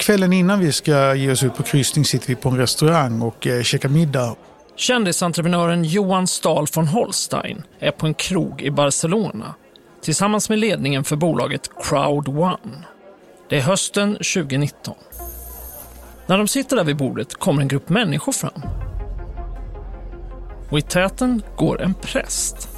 kvällen innan vi ska ge oss ut på kryssning sitter vi på en restaurang och eh, käkar middag. Kändisentreprenören Johan Stahl von Holstein är på en krog i Barcelona tillsammans med ledningen för bolaget Crowd One. Det är hösten 2019. När de sitter där vid bordet kommer en grupp människor fram. Och i täten går en präst.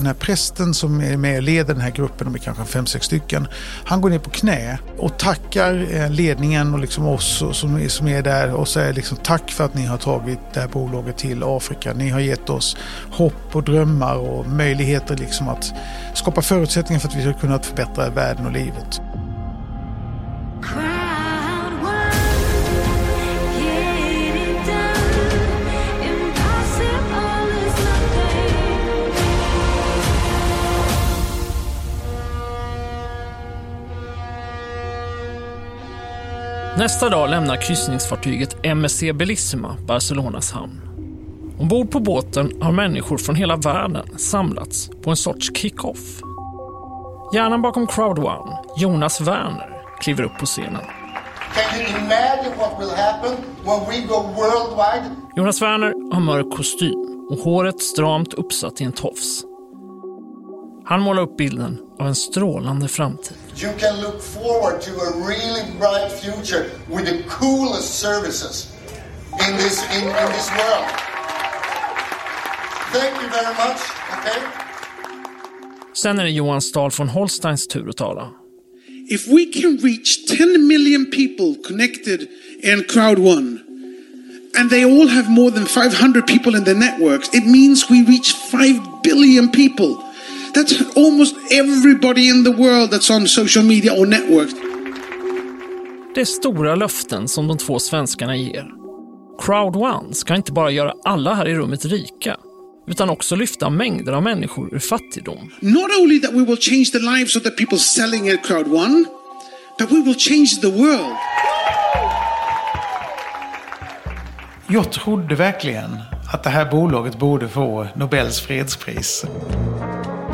Den här prästen som är med och leder den här gruppen, de är kanske fem, sex stycken, han går ner på knä och tackar eh, ledningen och liksom oss som, som är där och säger liksom tack för att ni har tagit det här bolaget till Afrika. Ni har gett oss hopp och drömmar och möjligheter liksom att skapa förutsättningar för att vi ska kunna förbättra världen och livet. Nästa dag lämnar kryssningsfartyget MSC Bellissima Barcelonas hamn. Ombord på båten har människor från hela världen samlats på en sorts kick-off. Hjärnan bakom Crowd One, Jonas Werner, kliver upp på scenen. Jonas Werner har mörk kostym och håret stramt uppsatt i en tofs. Han målar upp bilden av en strålande framtid. You can look forward to a really bright future with the coolest services in this, in, in this world. Thank you very much. Okay? Sen är det Johan Stahl von Holsteins tur att tala. If we can reach 10 million people connected in Crowd One and they all have more than 500 people in their networks, it means we reach 5 billion people. That's almost everybody in the world that's on social media or networks. Det är stora löften som de två svenskarna ger. Crowd One ska inte bara göra alla här i rummet rika, utan också lyfta mängder av människor ur fattigdom. Not only that we will change the lives of the people selling at Crowd One, but we will change the world. Jag trodde verkligen att det här bolaget borde få Nobels fredspris.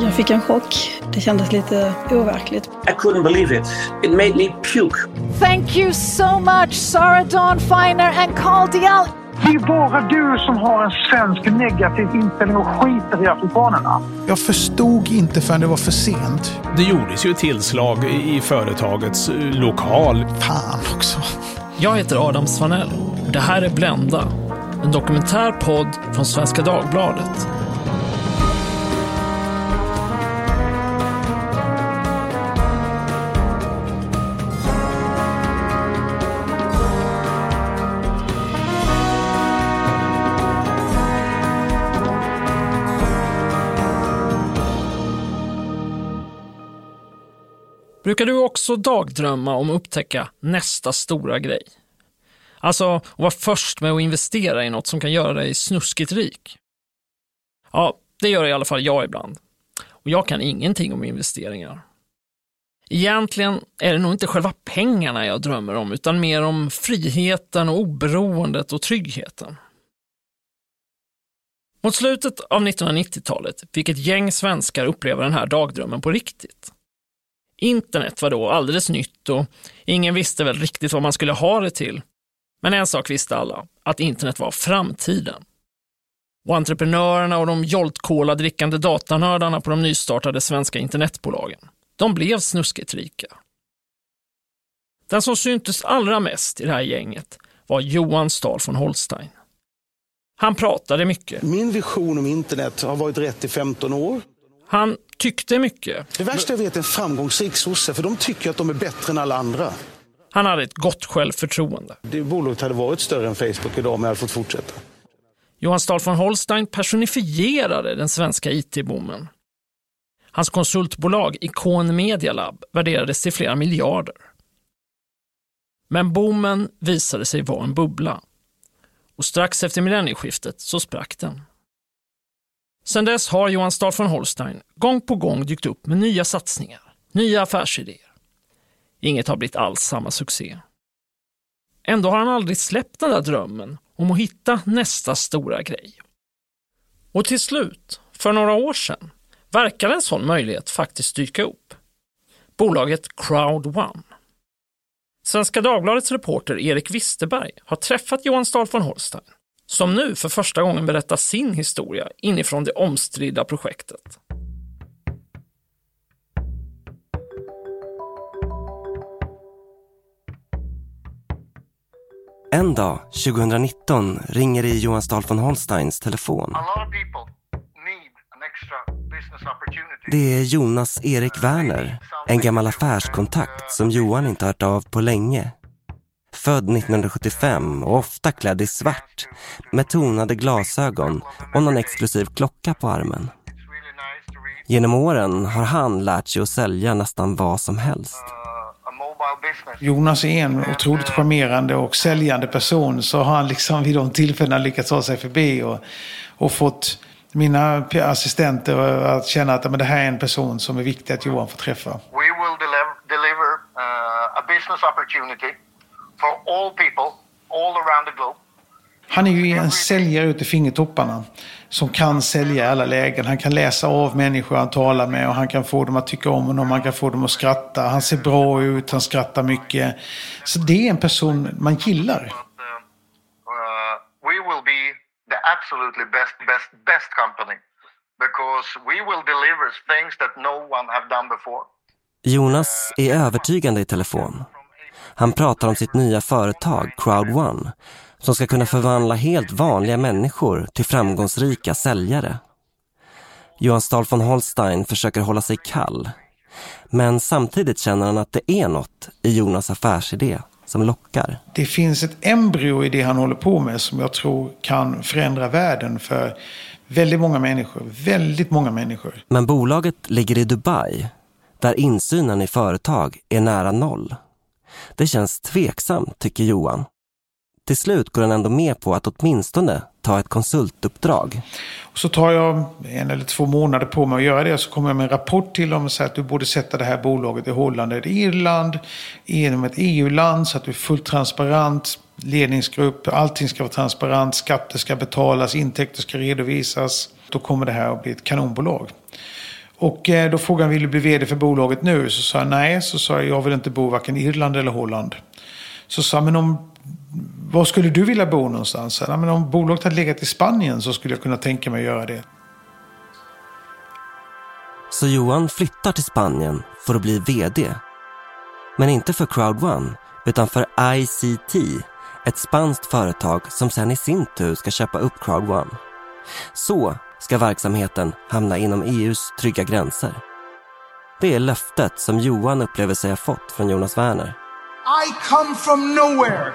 Jag fick en chock. Det kändes lite overkligt. I couldn't believe it. It made me puke. Thank you so much Sarah Dawn Finer and Carl Dial. Det är bara du som har en svensk negativ inställning och skiter i afrikanerna. Jag förstod inte förrän det var för sent. Det gjordes ju ett tillslag i företagets eh, lokal. Fan också. Jag heter Adam Svanell det här är Blända. En dokumentärpodd från Svenska Dagbladet. Brukar du också dagdrömma om att upptäcka nästa stora grej? Alltså, att vara först med att investera i något som kan göra dig snuskigt rik? Ja, det gör i alla fall jag ibland. Och jag kan ingenting om investeringar. Egentligen är det nog inte själva pengarna jag drömmer om, utan mer om friheten och oberoendet och tryggheten. Mot slutet av 1990-talet fick ett gäng svenskar uppleva den här dagdrömmen på riktigt. Internet var då alldeles nytt och ingen visste väl riktigt vad man skulle ha det till. Men en sak visste alla, att internet var framtiden. Och entreprenörerna och de Jolt-Cola-drickande datanördarna på de nystartade svenska internetbolagen, de blev snuskigt rika. Den som syntes allra mest i det här gänget var Johan Stahl von Holstein. Han pratade mycket. Min vision om internet har varit rätt i 15 år. Han tyckte mycket. Det värsta jag vet är en framgångsrik sosse, för de tycker att de är bättre än alla andra. Han hade ett gott självförtroende. Det bolaget hade varit större än Facebook idag om jag hade fått fortsätta. Johan Stahl von Holstein personifierade den svenska IT-boomen. Hans konsultbolag Icon Media Lab värderades till flera miljarder. Men boomen visade sig vara en bubbla. Och strax efter millennieskiftet så sprack den. Sedan dess har Johan Stahl von Holstein gång på gång dykt upp med nya satsningar, nya affärsidéer. Inget har blivit alls samma succé. Ändå har han aldrig släppt den där drömmen om att hitta nästa stora grej. Och till slut, för några år sedan, verkade en sån möjlighet faktiskt dyka upp. Bolaget Crowd One. Svenska Dagbladets reporter Erik Wisterberg har träffat Johan Stahl von Holstein, som nu för första gången berättar sin historia inifrån det omstridda projektet. En dag, 2019, ringer det i Johan Stahl von Holsteins telefon. Det är Jonas Erik Werner, en gammal affärskontakt som Johan inte hört av på länge. Född 1975 och ofta klädd i svart med tonade glasögon och någon exklusiv klocka på armen. Genom åren har han lärt sig att sälja nästan vad som helst. Jonas är en otroligt charmerande och säljande person så har han liksom vid de tillfällena lyckats ta sig förbi och, och fått mina assistenter att känna att men det här är en person som är viktig att Johan får träffa. We will deliver uh, a business opportunity for all people all around the globe. Han är ju en säljare ut i fingertopparna som kan sälja i alla lägen. Han kan läsa av människor han talar med och han kan få dem att tycka om honom, han kan få dem att skratta. Han ser bra ut, han skrattar mycket. Så det är en person man gillar. Uh, we will be the absolutely best, best, best company because we will deliver things that no one have done before. Jonas är övertygande i telefon. Han pratar om sitt nya företag Crowd One som ska kunna förvandla helt vanliga människor till framgångsrika säljare. Johan Stahl von Holstein försöker hålla sig kall. Men samtidigt känner han att det är något i Jonas affärsidé som lockar. Det finns ett embryo i det han håller på med som jag tror kan förändra världen för väldigt många människor. Väldigt många människor. Men bolaget ligger i Dubai där insynen i företag är nära noll. Det känns tveksamt, tycker Johan. Till slut går han ändå med på att åtminstone ta ett konsultuppdrag. Och så tar jag en eller två månader på mig att göra det. Så kommer jag med en rapport till dem och säger att du borde sätta det här bolaget i Holland eller Irland. Inom ett EU-land så att du är fullt transparent. Ledningsgrupp, allting ska vara transparent. Skatter ska betalas, intäkter ska redovisas. Då kommer det här att bli ett kanonbolag. Och eh, då frågade han, vill du bli vd för bolaget nu? Så sa jag nej. Så sa jag, jag vill inte bo varken i Irland eller Holland. Så sa men om, var skulle du vilja bo någonstans? Ja, men om bolaget hade legat i Spanien så skulle jag kunna tänka mig att göra det. Så Johan flyttar till Spanien för att bli vd. Men inte för Crowd1, utan för ICT, ett spanskt företag som sen i sin tur ska köpa upp Crowd1. Så ska verksamheten hamna inom EUs trygga gränser. Det är löftet som Johan upplever sig ha fått från Jonas Werner. I come from nowhere.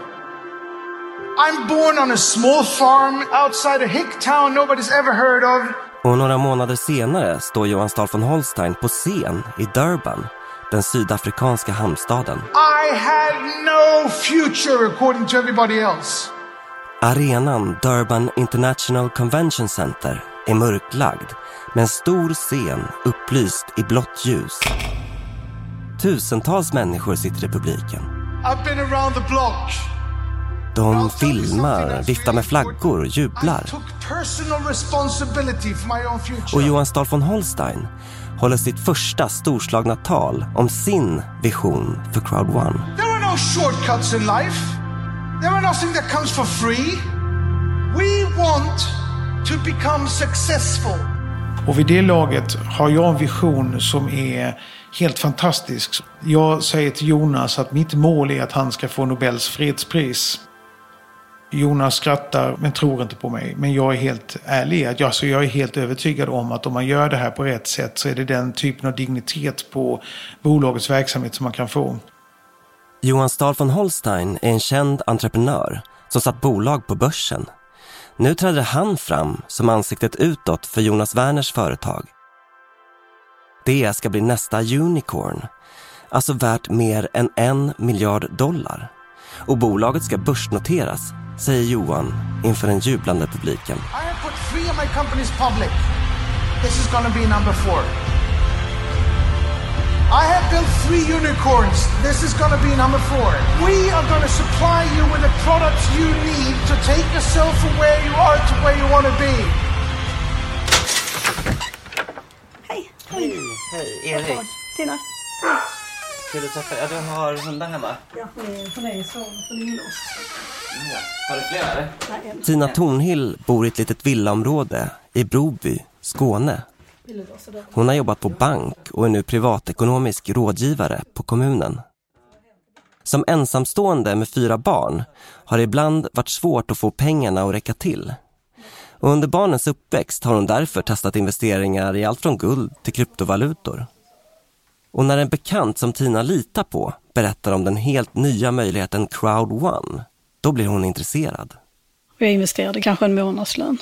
I'm born on a small farm outside a hick town nobody's ever heard of. Och några månader senare står Johan Stahl von Holstein på scen i Durban, den sydafrikanska hamnstaden. I had no future according to everybody else. Arenan Durban International Convention Center är mörklagd med en stor scen upplyst i blått ljus. Tusentals människor sitter i publiken. De filmar, viftar med flaggor och jublar. Och Johan Stahl von Holstein håller sitt första storslagna tal om sin vision för Crowd One. There are no shortcuts in life. There are nothing that comes for free. We want to become successful. Och vid det laget har jag en vision som är helt fantastisk. Jag säger till Jonas att mitt mål är att han ska få Nobels fredspris. Jonas skrattar men tror inte på mig. Men jag är helt ärlig. Att jag, alltså jag är helt övertygad om att om man gör det här på rätt sätt så är det den typen av dignitet på bolagets verksamhet som man kan få. Johan Stahl von Holstein är en känd entreprenör som satt bolag på börsen. Nu träder han fram som ansiktet utåt för Jonas Werners företag. Det ska bli nästa unicorn, alltså värt mer än en miljard dollar. Och bolaget ska börsnoteras, säger Johan inför den jublande publiken. I have put three of my companies public. This is gonna be number four. I have built three unicorns. This is gonna be number four. We are gonna supply you with the products you need to take yourself from where you are to where you wanna be. Hej. Hej, hej, Erik. Tina. Vill du träffa? Ja, du har hundar hemma. Ja, hon är son från Lindås. Har du flera eller? Tina Tornhill bor i ett litet villaområde i Broby, Skåne. Hon har jobbat på bank och är nu privatekonomisk rådgivare på kommunen. Som ensamstående med fyra barn har det ibland varit svårt att få pengarna att räcka till. Och under barnens uppväxt har hon därför testat investeringar i allt från guld till kryptovalutor. Och när en bekant som Tina litar på berättar om den helt nya möjligheten Crowd One, då blir hon intresserad. Jag investerade kanske en månadslön.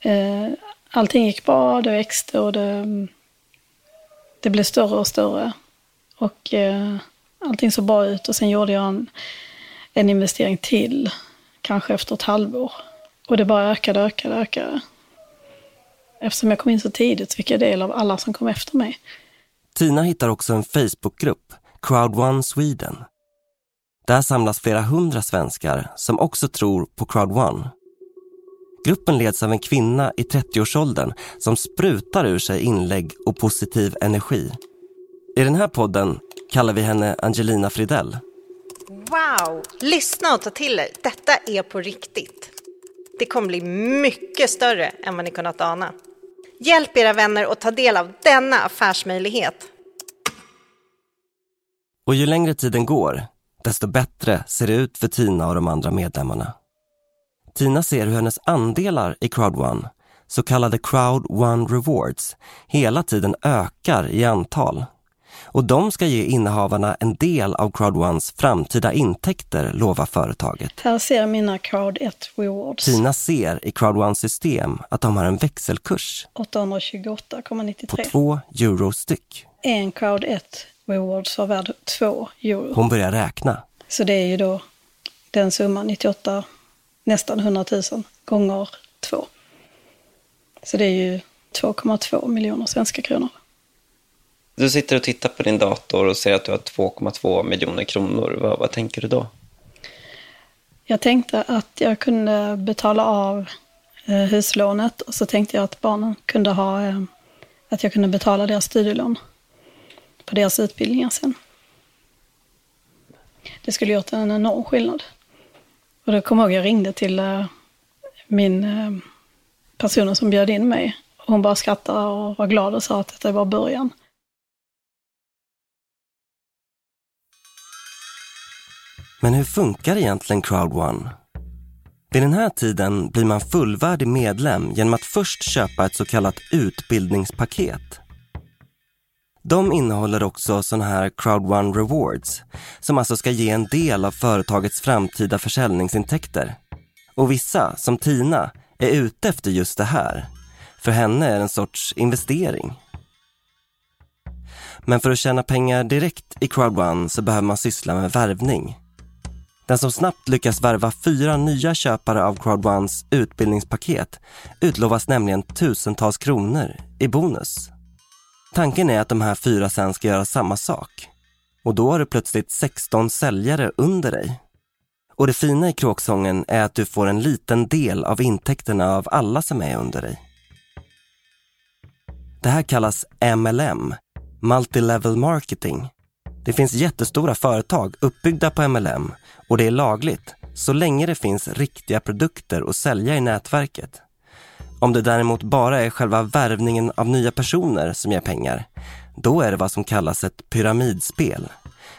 Eh, allting gick bra, det växte och det, det blev större och större. Och eh, allting såg bra ut och sen gjorde jag en, en investering till, kanske efter ett halvår. Och det bara ökade, ökade, ökade. Eftersom jag kom in så tidigt så fick jag del av alla som kom efter mig. Tina hittar också en Facebookgrupp, Crowd One Sweden. Där samlas flera hundra svenskar som också tror på Crowd One. Gruppen leds av en kvinna i 30-årsåldern som sprutar ur sig inlägg och positiv energi. I den här podden kallar vi henne Angelina Fridell. Wow! Lyssna och ta till er. Detta är på riktigt. Det kommer bli mycket större än vad ni kunnat ana. Hjälp era vänner att ta del av denna affärsmöjlighet. Och ju längre tiden går, desto bättre ser det ut för Tina och de andra medlemmarna. Tina ser hur hennes andelar i Crowd One, så kallade Crowd One Rewards, hela tiden ökar i antal. Och de ska ge innehavarna en del av Crowd Ones framtida intäkter, lovar företaget. Här ser jag mina Crowd 1 Rewards. Tina ser i Crowd Ones system att de har en växelkurs 828,93. på 2 euro styck. En Crowd 1 Rewards var värd 2 euro. Hon börjar räkna. Så det är ju då den summan, 98, nästan 100 000 gånger 2. Så det är ju 2,2 miljoner svenska kronor. Du sitter och tittar på din dator och ser att du har 2,2 miljoner kronor. Vad, vad tänker du då? Jag tänkte att jag kunde betala av eh, huslånet och så tänkte jag att barnen kunde ha, eh, att jag kunde betala deras studielån på deras utbildningar sen. Det skulle gjort en enorm skillnad. Och då kommer jag ihåg jag ringde till eh, min eh, personen som bjöd in mig. Hon bara skrattade och var glad och sa att detta var början. Men hur funkar egentligen Crowd One? Vid den här tiden blir man fullvärdig medlem genom att först köpa ett så kallat utbildningspaket. De innehåller också sådana här Crowd One Rewards som alltså ska ge en del av företagets framtida försäljningsintäkter. Och vissa, som Tina, är ute efter just det här. För henne är det en sorts investering. Men för att tjäna pengar direkt i Crowd One så behöver man syssla med värvning. Den som snabbt lyckas värva fyra nya köpare av Crowd Ones utbildningspaket utlovas nämligen tusentals kronor i bonus. Tanken är att de här fyra sen ska göra samma sak. Och då har du plötsligt 16 säljare under dig. Och det fina i kråksången är att du får en liten del av intäkterna av alla som är under dig. Det här kallas MLM, Multilevel Marketing. Det finns jättestora företag uppbyggda på MLM och det är lagligt så länge det finns riktiga produkter att sälja i nätverket. Om det däremot bara är själva värvningen av nya personer som ger pengar, då är det vad som kallas ett pyramidspel.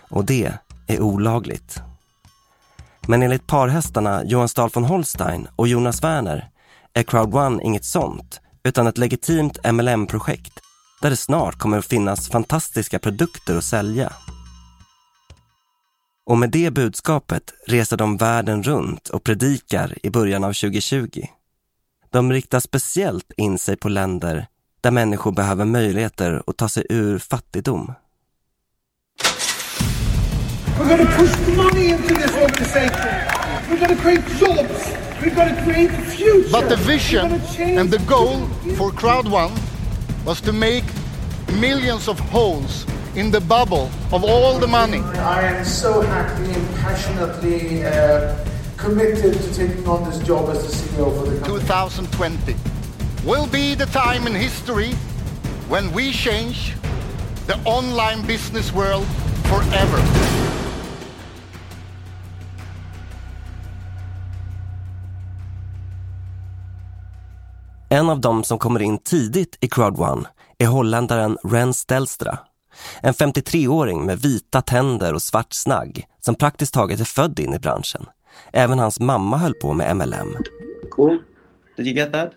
Och det är olagligt. Men enligt parhästarna Johan Stahl von Holstein och Jonas Werner är Crowd One inget sånt, utan ett legitimt MLM-projekt där det snart kommer att finnas fantastiska produkter att sälja. Och med det budskapet reser de världen runt och predikar i början av 2020. De riktar speciellt in sig på länder där människor behöver möjligheter att ta sig ur fattigdom. We're going to push money into this organization. We're going to create jobs. We're going to create a future. But the vision and the goal for Crowd One was to make millions of holes in the bubble of all the money. I am so happy and passionately uh, committed to taking on this job as the CEO for the company. 2020 will be the time in history when we change the online business world forever. En av dem som kommer in tidigt i Crowd One är holländaren Ren Stelstra. En 53-åring med vita tänder och svart snagg som praktiskt taget är född in i branschen. Även hans mamma höll på med MLM. Cool. Did you get that?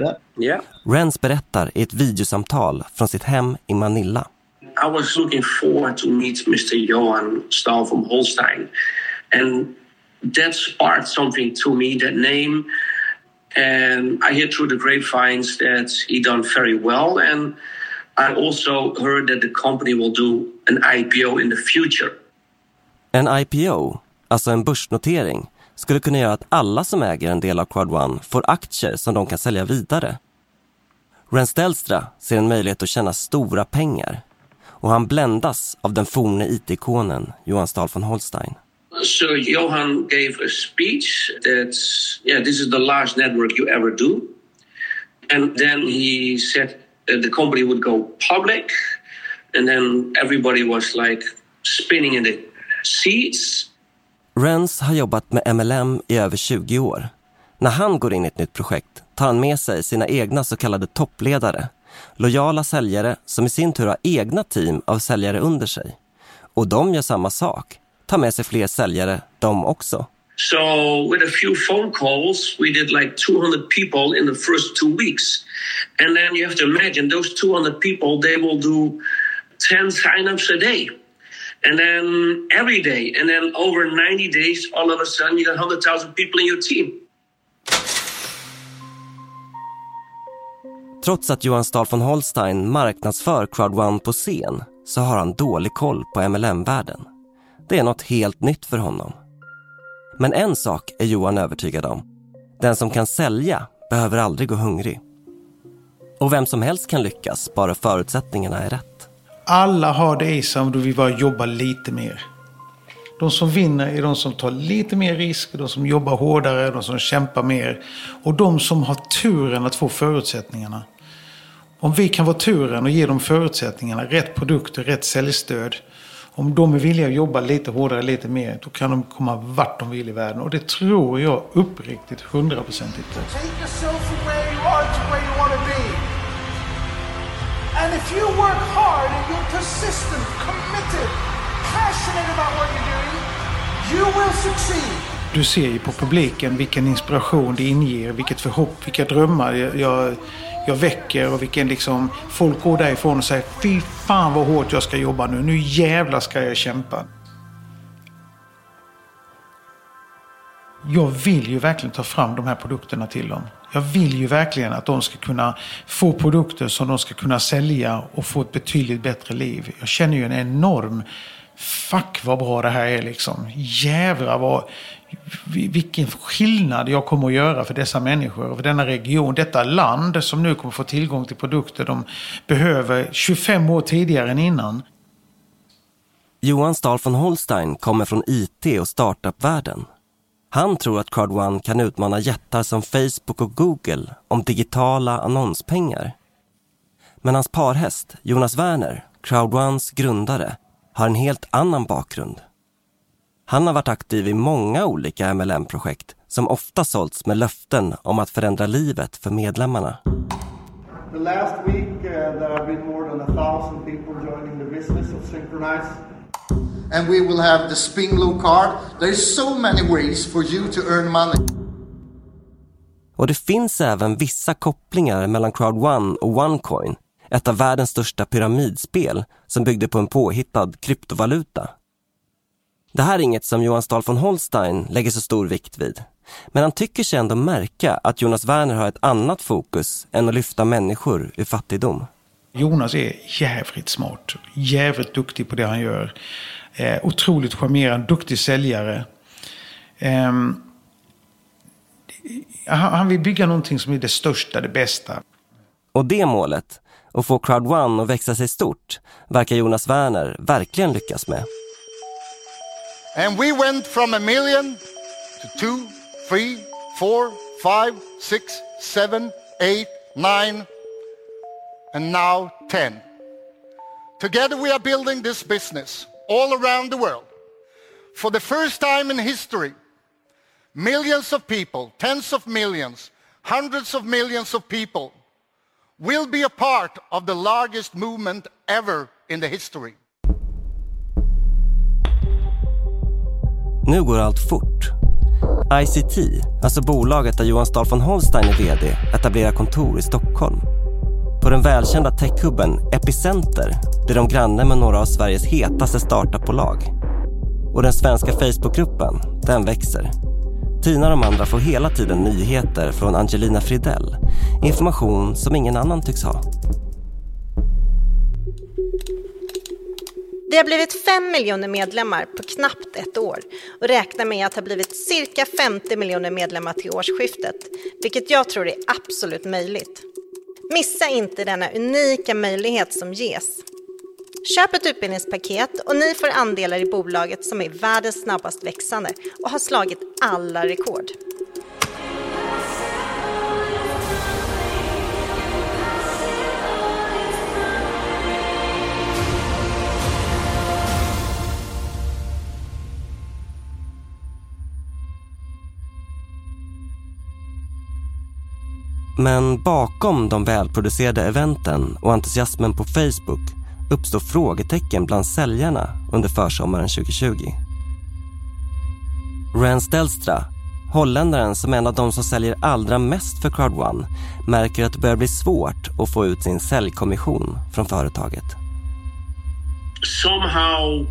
Yeah. Yeah. Rens berättar i ett videosamtal från sitt hem i Manila. I was looking forward to meet Mr. Johan Stahl from Holstein. And that sparked something to me, that name. And I heard through the grapevines that he done very well. And I also heard that the company will do an IPO in the future. En IPO, alltså en börsnotering, skulle kunna göra att alla som äger en del av Quad One får aktier som de kan sälja vidare. Rens Delstra ser en möjlighet att tjäna stora pengar och han bländas av den forne IT-ikonen Johan Stahl von Holstein. So Johan gave a speech that, yeah, this is the last network you ever do. And then he said that the company would go public. And then everybody was like spinning in the seats. Rens har jobbat med MLM i över 20 år. När han går in i ett nytt projekt tar han med sig sina egna så kallade toppledare. Lojala säljare som i sin tur har egna team av säljare under sig. Och de gör samma sak. Tar med sig fler säljare de också. So with a few phone calls, we did like 200 people in the first two weeks. And then you have to imagine those 200 people, they will do 10 signups a day. And then every day, and then over 90 days, all of a sudden you got 100,000 people in your team. Trots att Johan Stahl von Holstein marknadsför Crowd1 på scen så har han dålig koll på MLM-världen. Det är något helt nytt för honom. Men en sak är Johan övertygad om. Den som kan sälja behöver aldrig gå hungrig. Och vem som helst kan lyckas, bara förutsättningarna är rätt. Alla har det i sig om du vill bara jobba lite mer. De som vinner är de som tar lite mer risk, de som jobbar hårdare, de som kämpar mer. Och de som har turen att få förutsättningarna. Om vi kan vara turen och ge dem förutsättningarna, rätt produkter, rätt säljstöd. Om de är villiga att jobba lite hårdare, lite mer, då kan de komma vart de vill i världen. Och det tror jag uppriktigt hundraprocentigt på. And if you work hard and you're persistent, committed, passionate about what you're doing, you will succeed. Du ser ju på publiken vilken inspiration det inger, vilket förhopp, vilka drömmar jag, jag, jag väcker och vilken liksom... Folk går därifrån och säger fy fan vad hårt jag ska jobba nu. Nu jävlar ska jag kämpa. Jag vill ju verkligen ta fram de här produkterna till dem. Jag vill ju verkligen att de ska kunna få produkter som de ska kunna sälja och få ett betydligt bättre liv. Jag känner ju en enorm Fuck vad bra det här är liksom. Jävlar vad... Vilken skillnad jag kommer att göra för dessa människor, för denna region, detta land som nu kommer få tillgång till produkter de behöver 25 år tidigare än innan. Johan Stahl von Holstein kommer från IT och startupvärlden. Han tror att Crowd One kan utmana jättar som Facebook och Google om digitala annonspengar. Men hans parhäst, Jonas Werner, Crowd Ones grundare, har en helt annan bakgrund. Han har varit aktiv i många olika MLM-projekt som ofta sålts med löften om att förändra livet för medlemmarna. The last week uh, there have been more than a thousand people joining the business of Synchronize. And we will have the Spinglow card. There's so many ways for you to earn money. Och det finns även vissa kopplingar mellan Crowd One och OneCoin, ett av världens största pyramidspel som byggde på en påhittad kryptovaluta. Det här är inget som Johan Stahl von Holstein lägger så stor vikt vid. Men han tycker sig ändå märka att Jonas Werner har ett annat fokus än att lyfta människor ur fattigdom. Jonas är jävligt smart, jävligt duktig på det han gör. Eh, otroligt charmerande, duktig säljare. Eh, han vill bygga någonting som är det största, det bästa. Och det målet, att få Crowd One att växa sig stort, verkar Jonas Werner verkligen lyckas med. And we went from a million to two, three, four, five, six, seven, eight, nine, and now ten. Together we are building this business all around the world. For the first time in history, millions of people, tens of millions, hundreds of millions of people will be a part of the largest movement ever in the history. Nu går allt fort. ICT, alltså bolaget där Johan Stahl von Holstein är VD, etablerar kontor i Stockholm. På den välkända techhubben Epicenter blir de granne med några av Sveriges hetaste startupbolag. Och den svenska Facebookgruppen, den växer. Tina och de andra får hela tiden nyheter från Angelina Fridell. Information som ingen annan tycks ha. Det har blivit 5 miljoner medlemmar på knappt ett år och räknar med att ha blivit cirka 50 miljoner medlemmar till årsskiftet, vilket jag tror är absolut möjligt. Missa inte denna unika möjlighet som ges. Köp ett utbildningspaket och ni får andelar i bolaget som är världens snabbast växande och har slagit alla rekord. Men bakom de välproducerade eventen och entusiasmen på Facebook uppstår frågetecken bland säljarna under försommaren 2020. Rand Stelstra, holländaren som är en av de som säljer allra mest för Crowd1, märker att det börjar bli svårt att få ut sin säljkommission från företaget. Somehow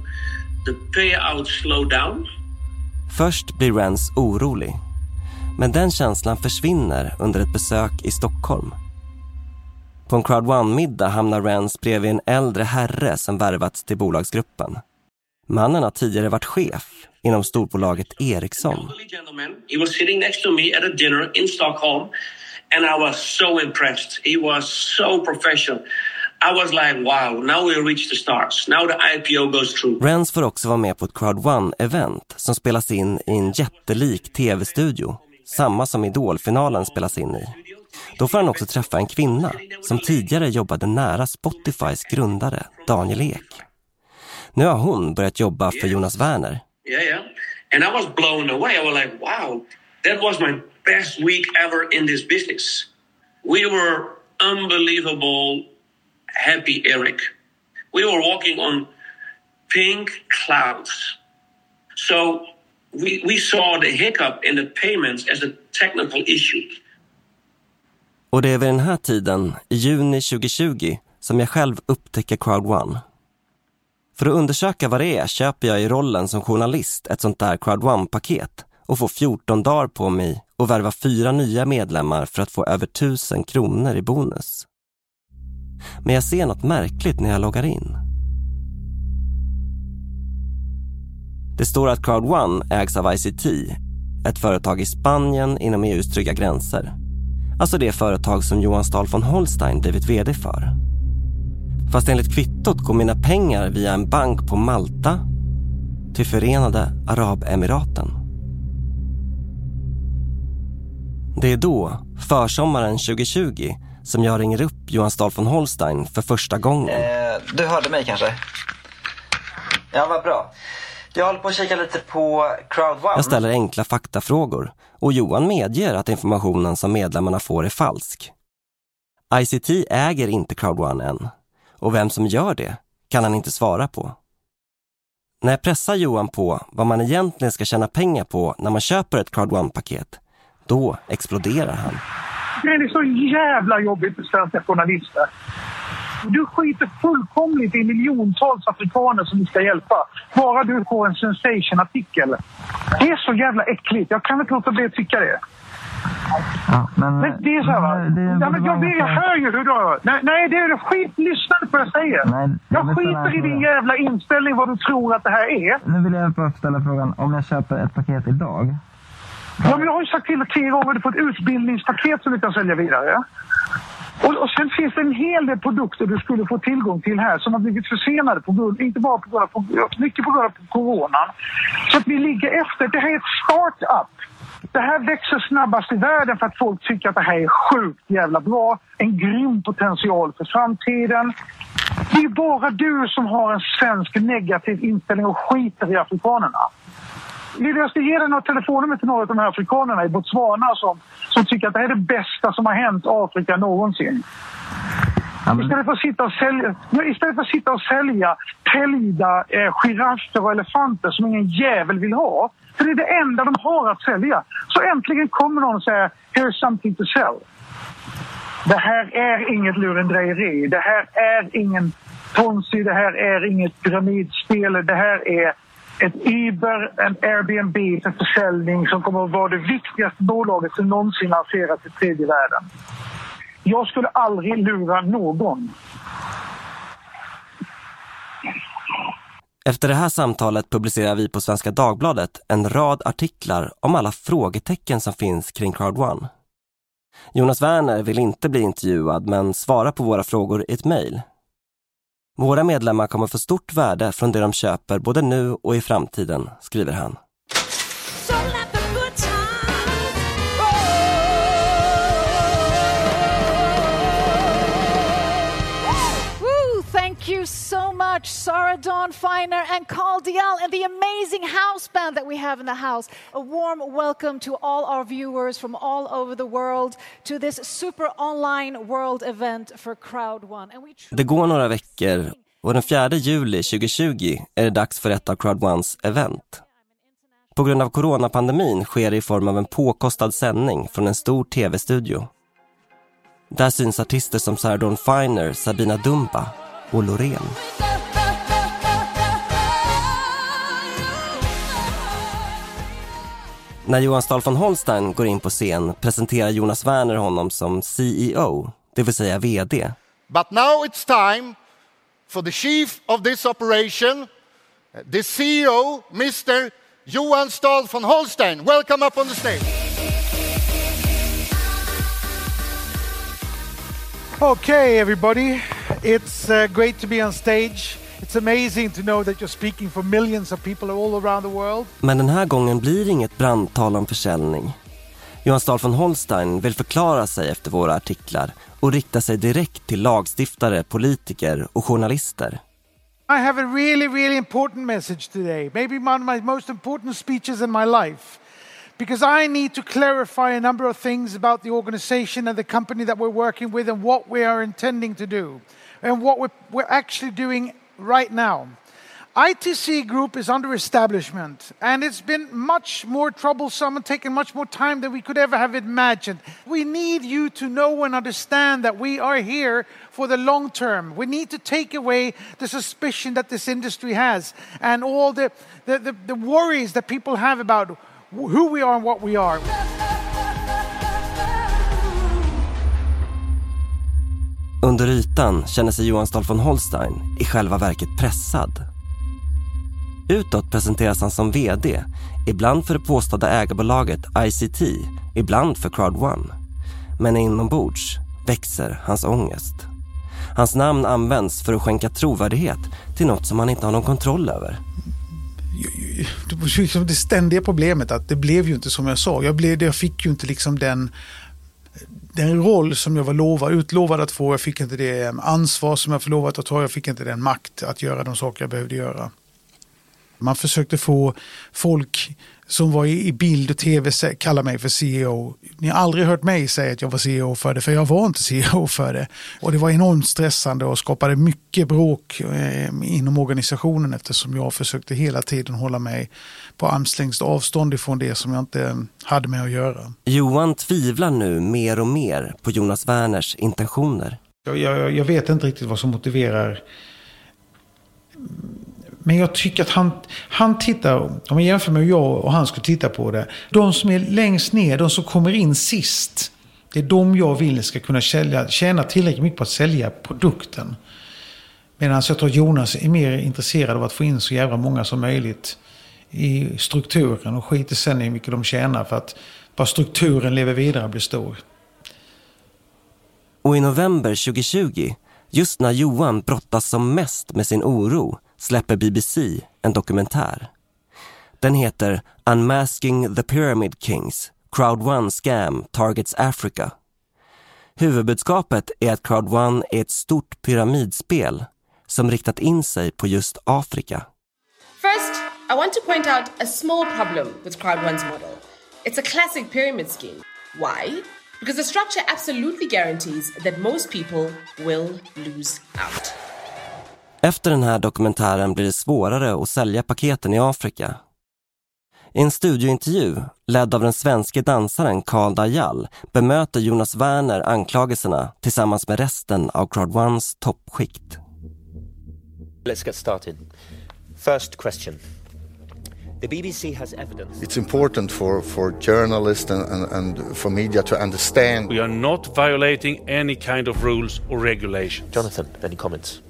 the payout slowed down. Först blir Rance orolig men den känslan försvinner under ett besök i Stockholm. På en Crowd One-middag hamnar Rens bredvid en äldre herre som värvats till bolagsgruppen. Mannen har tidigare varit chef inom storbolaget Ericsson. He was sitting next to me at a dinner in Stockholm and I was so impressed. He was so professional. I was like, wow, now we reach the stars. Now the IPO goes through. Rens får också vara med på ett Crowd One-event som spelas in i en jättelik tv-studio samma som Idolfinalen spelas in i. Då får han också träffa en kvinna som tidigare jobbade nära Spotifys grundare Daniel Ek. Nu har hon börjat jobba för Jonas Werner. Yeah, yeah. And I was blown away. I was like, wow, that was my best week ever in this business. We were unbelievable happy, Eric. We were walking on pink clouds. So we, we saw the hiccup in the payments as a technical issue. Och det är vid den här tiden, i juni 2020, som jag själv upptäcker Crowd One. För att undersöka vad det är köper jag i rollen som journalist ett sånt där Crowd One-paket och får 14 dagar på mig att värva fyra nya medlemmar för att få över 1000 kronor i bonus. Men jag ser något märkligt när jag loggar in. Det står att Crowd One ägs av ICT, ett företag i Spanien inom EUs trygga gränser. Alltså det företag som Johan Stahl von Holstein blivit VD för. Fast enligt kvittot går mina pengar via en bank på Malta till Förenade Arabemiraten. Det är då, försommaren 2020, som jag ringer upp Johan Stahl von Holstein för första gången. Eh, du hörde mig kanske? Ja, vad bra. Jag håller på att kika lite på Crowd One. Jag ställer enkla faktafrågor och Johan medger att informationen som medlemmarna får är falsk. ICT äger inte Crowd One än och vem som gör det kan han inte svara på. När jag pressar Johan på vad man egentligen ska tjäna pengar på när man köper ett Crowd One-paket, då exploderar han. Det är så jävla jobbigt för svenska journalister. Du skiter fullkomligt i miljontals afrikaner som du ska hjälpa. Bara du får en sensation-artikel. Det är så jävla äckligt. Jag kan inte låta bli att tycka det. Ja, men, men det är så här, va? det är ja, men jag, vet, jag hör ju hur du. Nej, nej det är skit. Lyssna på vad jag säger. Nej, jag jag skiter i din jävla inställning vad du tror att det här är. Nu vill jag bara ställa frågan, om jag köper ett paket idag? Ja, men jag har ju sagt till dig tre gånger att du får ett utbildningspaket som du kan sälja vidare. Och, och sen finns det en hel del produkter du skulle få tillgång till här som har blivit försenade, på grund, inte bara på grund av, mycket på grund av coronan. Så att vi ligger efter. Det här är ett start-up. Det här växer snabbast i världen för att folk tycker att det här är sjukt jävla bra. En grym potential för framtiden. Det är bara du som har en svensk negativ inställning och skiter i afrikanerna. Jag ska ge dig några telefonnummer till några av de här afrikanerna i Botswana som, som tycker att det här är det bästa som har hänt Afrika någonsin. Istället för att sitta och sälja, istället för att sitta och sälja täljda eh, giraffer och elefanter som ingen jävel vill ha. För det är det enda de har att sälja. Så äntligen kommer någon och säger “Here's something to sell”. Det här är inget lurendrejeri. Det här är ingen ponzi. Det här är inget pyramidspel. Det här är ett Uber, en Airbnb för försäljning som kommer att vara det viktigaste bolaget som någonsin lanserats i tredje världen. Jag skulle aldrig lura någon. Efter det här samtalet publicerar vi på Svenska Dagbladet en rad artiklar om alla frågetecken som finns kring Crowd1. Jonas Werner vill inte bli intervjuad men svarar på våra frågor i ett mejl. Våra medlemmar kommer få stort värde från det de köper både nu och i framtiden, skriver han. Sarah Dawn Finer and Carl Dial, and the amazing house band that we have in the house. A warm welcome to all our viewers from all over the world to this super online world event for Crowd One. Det går några veckor och den 4 juli 2020 är det dags för ett av Crowd Ones event. På grund av coronapandemin sker det i form av en påkostad sändning från en stor tv-studio. Där syns artister som Sarah Dawn Finer, Sabina Dumba och Loreen. När Johan Stahl von Holstein går in på scen presenterar Jonas Werner honom som CEO, det vill säga VD. But now it's time for the chief of this operation, the CEO, Mr. Johan Stahl von Holstein. Welcome up on the stage. Okay, everybody. It's uh, great to be on stage. It's amazing to know that you're speaking for millions of people all around the world. Men den här gången blir det inget brandtal om försäljning. Johan Stahl von Holstein vill förklara sig efter våra artiklar och rikta sig direkt till lagstiftare, politiker och journalister. I have a really, really important message today. Maybe one of my most important speeches in my life. Because I need to clarify a number of things about the organization and the company that we're working with and what we are intending to do and what we're, we're actually doing right now. ITC Group is under establishment, and it's been much more troublesome and taken much more time than we could ever have imagined. We need you to know and understand that we are here for the long term. We need to take away the suspicion that this industry has and all the, the, the, the worries that people have about who we are and what we are. Under ytan känner sig Johan Stahl von Holstein i själva verket pressad. Utåt presenteras han som VD, ibland för det påstådda ägarbolaget ICT, ibland för Crowd1. Men inombords växer hans ångest. Hans namn används för att skänka trovärdighet till något som han inte har någon kontroll över. Det liksom det ständiga problemet att det blev ju inte som jag sa. Jag, blev, jag fick ju inte liksom den, den roll som jag var lovad, utlovad att få. Jag fick inte det ansvar som jag förlovat att ta. Jag fick inte den makt att göra de saker jag behövde göra. Man försökte få folk som var i bild och tv kalla mig för CEO. Ni har aldrig hört mig säga att jag var CEO för det, för jag var inte CEO för det. Och det var enormt stressande och skapade mycket bråk eh, inom organisationen eftersom jag försökte hela tiden hålla mig på armslängds avstånd ifrån det som jag inte hade med att göra. Johan tvivlar nu mer och mer på Jonas Werners intentioner. Jag, jag, jag vet inte riktigt vad som motiverar men jag tycker att han, han tittar, om jag jämför med hur jag och han skulle titta på det. De som är längst ner, de som kommer in sist. Det är de jag vill ska kunna sälja, tjäna tillräckligt mycket på att sälja produkten. Medan jag tror Jonas är mer intresserad av att få in så jävla många som möjligt i strukturen och skiter sen i hur mycket de tjänar för att bara strukturen lever vidare och blir stor. Och i november 2020, just när Johan brottas som mest med sin oro, släpper BBC en dokumentär. Den heter Unmasking the Pyramid Kings Crowd One Scam Targets Africa. Huvudbudskapet är att Crowd One är ett stort pyramidspel som riktat in sig på just Afrika. First, I want to point out a small problem with Crowd One's model. It's a classic pyramid scheme. Why? Because the structure absolutely guarantees that most people will lose out. Efter den här dokumentären blir det svårare att sälja paketen i Afrika. I en studiointervju, ledd av den svenske dansaren Karl Dajal, bemöter Jonas Werner anklagelserna tillsammans med resten av Crowd Ones toppskikt. Let's get started. First question. The BBC has evidence. It's important for, for journalists and, and, and for media to understand. We are not violating any kind of rules or regulation. Jonathan, any comments?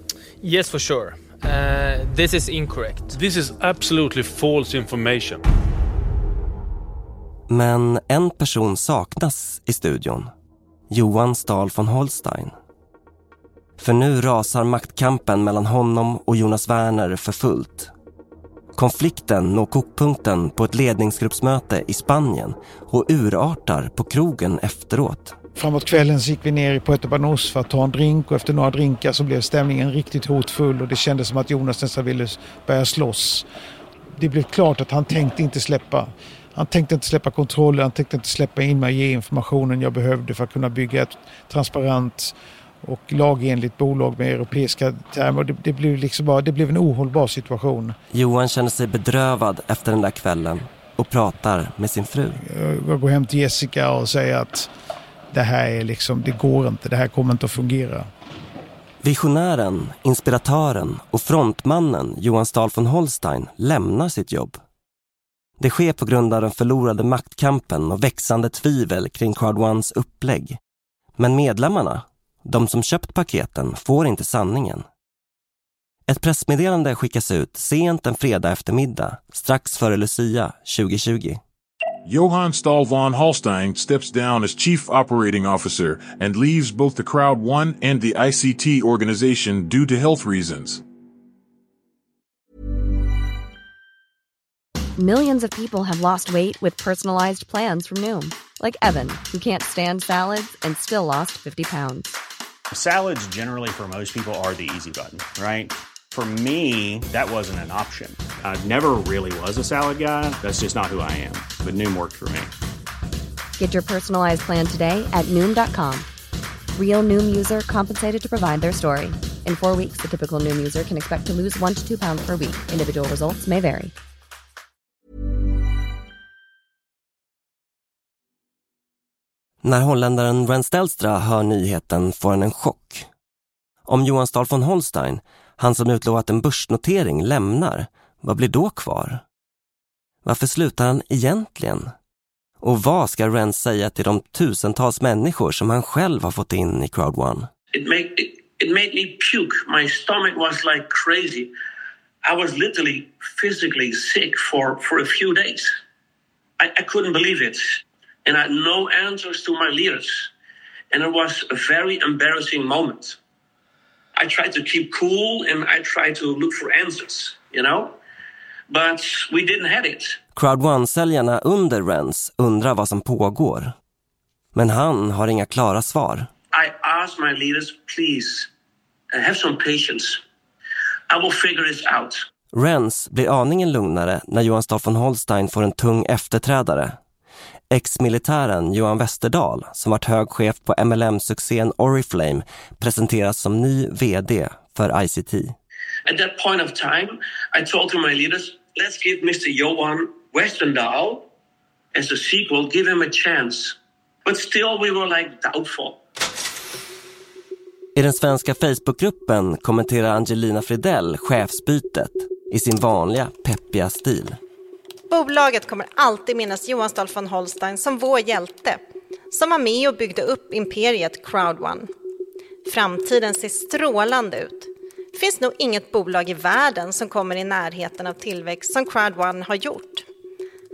Yes, for sure. Uh, this is incorrect. This is absolutely false information. Men en person saknas i studion. Johan Stahl von Holstein. För nu rasar maktkampen mellan honom och Jonas Werner för fullt. Konflikten når kokpunkten på ett ledningsgruppsmöte i Spanien och urartar på krogen efteråt. Framåt kvällen så gick vi ner i Puerto Banús för att ta en drink och efter några drinkar så blev stämningen riktigt hotfull och det kändes som att Jonas nästan ville börja slåss. Det blev klart att han tänkte inte släppa. Han tänkte inte släppa kontrollen, han tänkte inte släppa in mig och ge informationen jag behövde för att kunna bygga ett transparent och lagenligt bolag med europeiska termer. Det, det, blev liksom bara, det blev en ohållbar situation. Johan känner sig bedrövad efter den där kvällen och pratar med sin fru. Jag går hem till Jessica och säger att det här är liksom, det går inte, det här kommer inte att fungera. Visionären, inspiratören och frontmannen Johan Stahl von Holstein lämnar sitt jobb. Det sker på grund av den förlorade maktkampen och växande tvivel kring Card Ones upplägg. Men medlemmarna, de som köpt paketen, får inte sanningen. Ett pressmeddelande skickas ut sent en fredag eftermiddag, strax före Lucia 2020. Johann Stahl von Holstein steps down as chief operating officer and leaves both the Crowd One and the ICT organization due to health reasons. Millions of people have lost weight with personalized plans from Noom, like Evan, who can't stand salads and still lost 50 pounds. Salads, generally, for most people, are the easy button, right? For me, that wasn't an option. I never really was a salad guy. That's just not who I am. But Noom worked for me. Get your personalized plan today at Noom.com. Real Noom user compensated to provide their story. In four weeks, the typical Noom user can expect to lose one to two pounds per week. Individual results may vary. När holländaren Ren Stelstra hör nyheten får han en chock. Om Johan Stahl von Holstein, han som utlovat en börsnotering, lämnar, vad blir då kvar? Varför slutar han egentligen? Och vad ska Ren säga till de tusentals människor som han själv har fått in i Crowd One? It made, it, it made me puke. My stomach was like crazy. I was literally physically sick for, for a few days. I, I couldn't believe it. and I had no answers to my leaders. And it was a very embarrassing moment. I tried to keep cool and I tried to look for answers, you know? But we didn't have it. Crowd One-säljarna under Rens undrar vad som pågår. Men han har inga klara svar. I asked my leaders, please, uh, have some patience. I will figure this out. Rens blir aningen lugnare när Johan Stahl von Holstein får en tung efterträdare Ex-militären Johan Westerdahl, som varit hög chef på MLM-succén Oriflame, presenteras som ny VD för ICT. At that point of time, I told to my leaders, let's give Mr. Johan Westerdahl as a sequel, give him a chance. But still we were like doubtful. I den svenska Facebookgruppen kommenterar Angelina Fridell chefsbytet i sin vanliga peppiga stil. Bolaget kommer alltid minnas Johan Stahl von Holstein som vår hjälte, som var med och byggde upp imperiet Crowd One. Framtiden ser strålande ut. Det finns nog inget bolag i världen som kommer i närheten av tillväxt som Crowd One har gjort.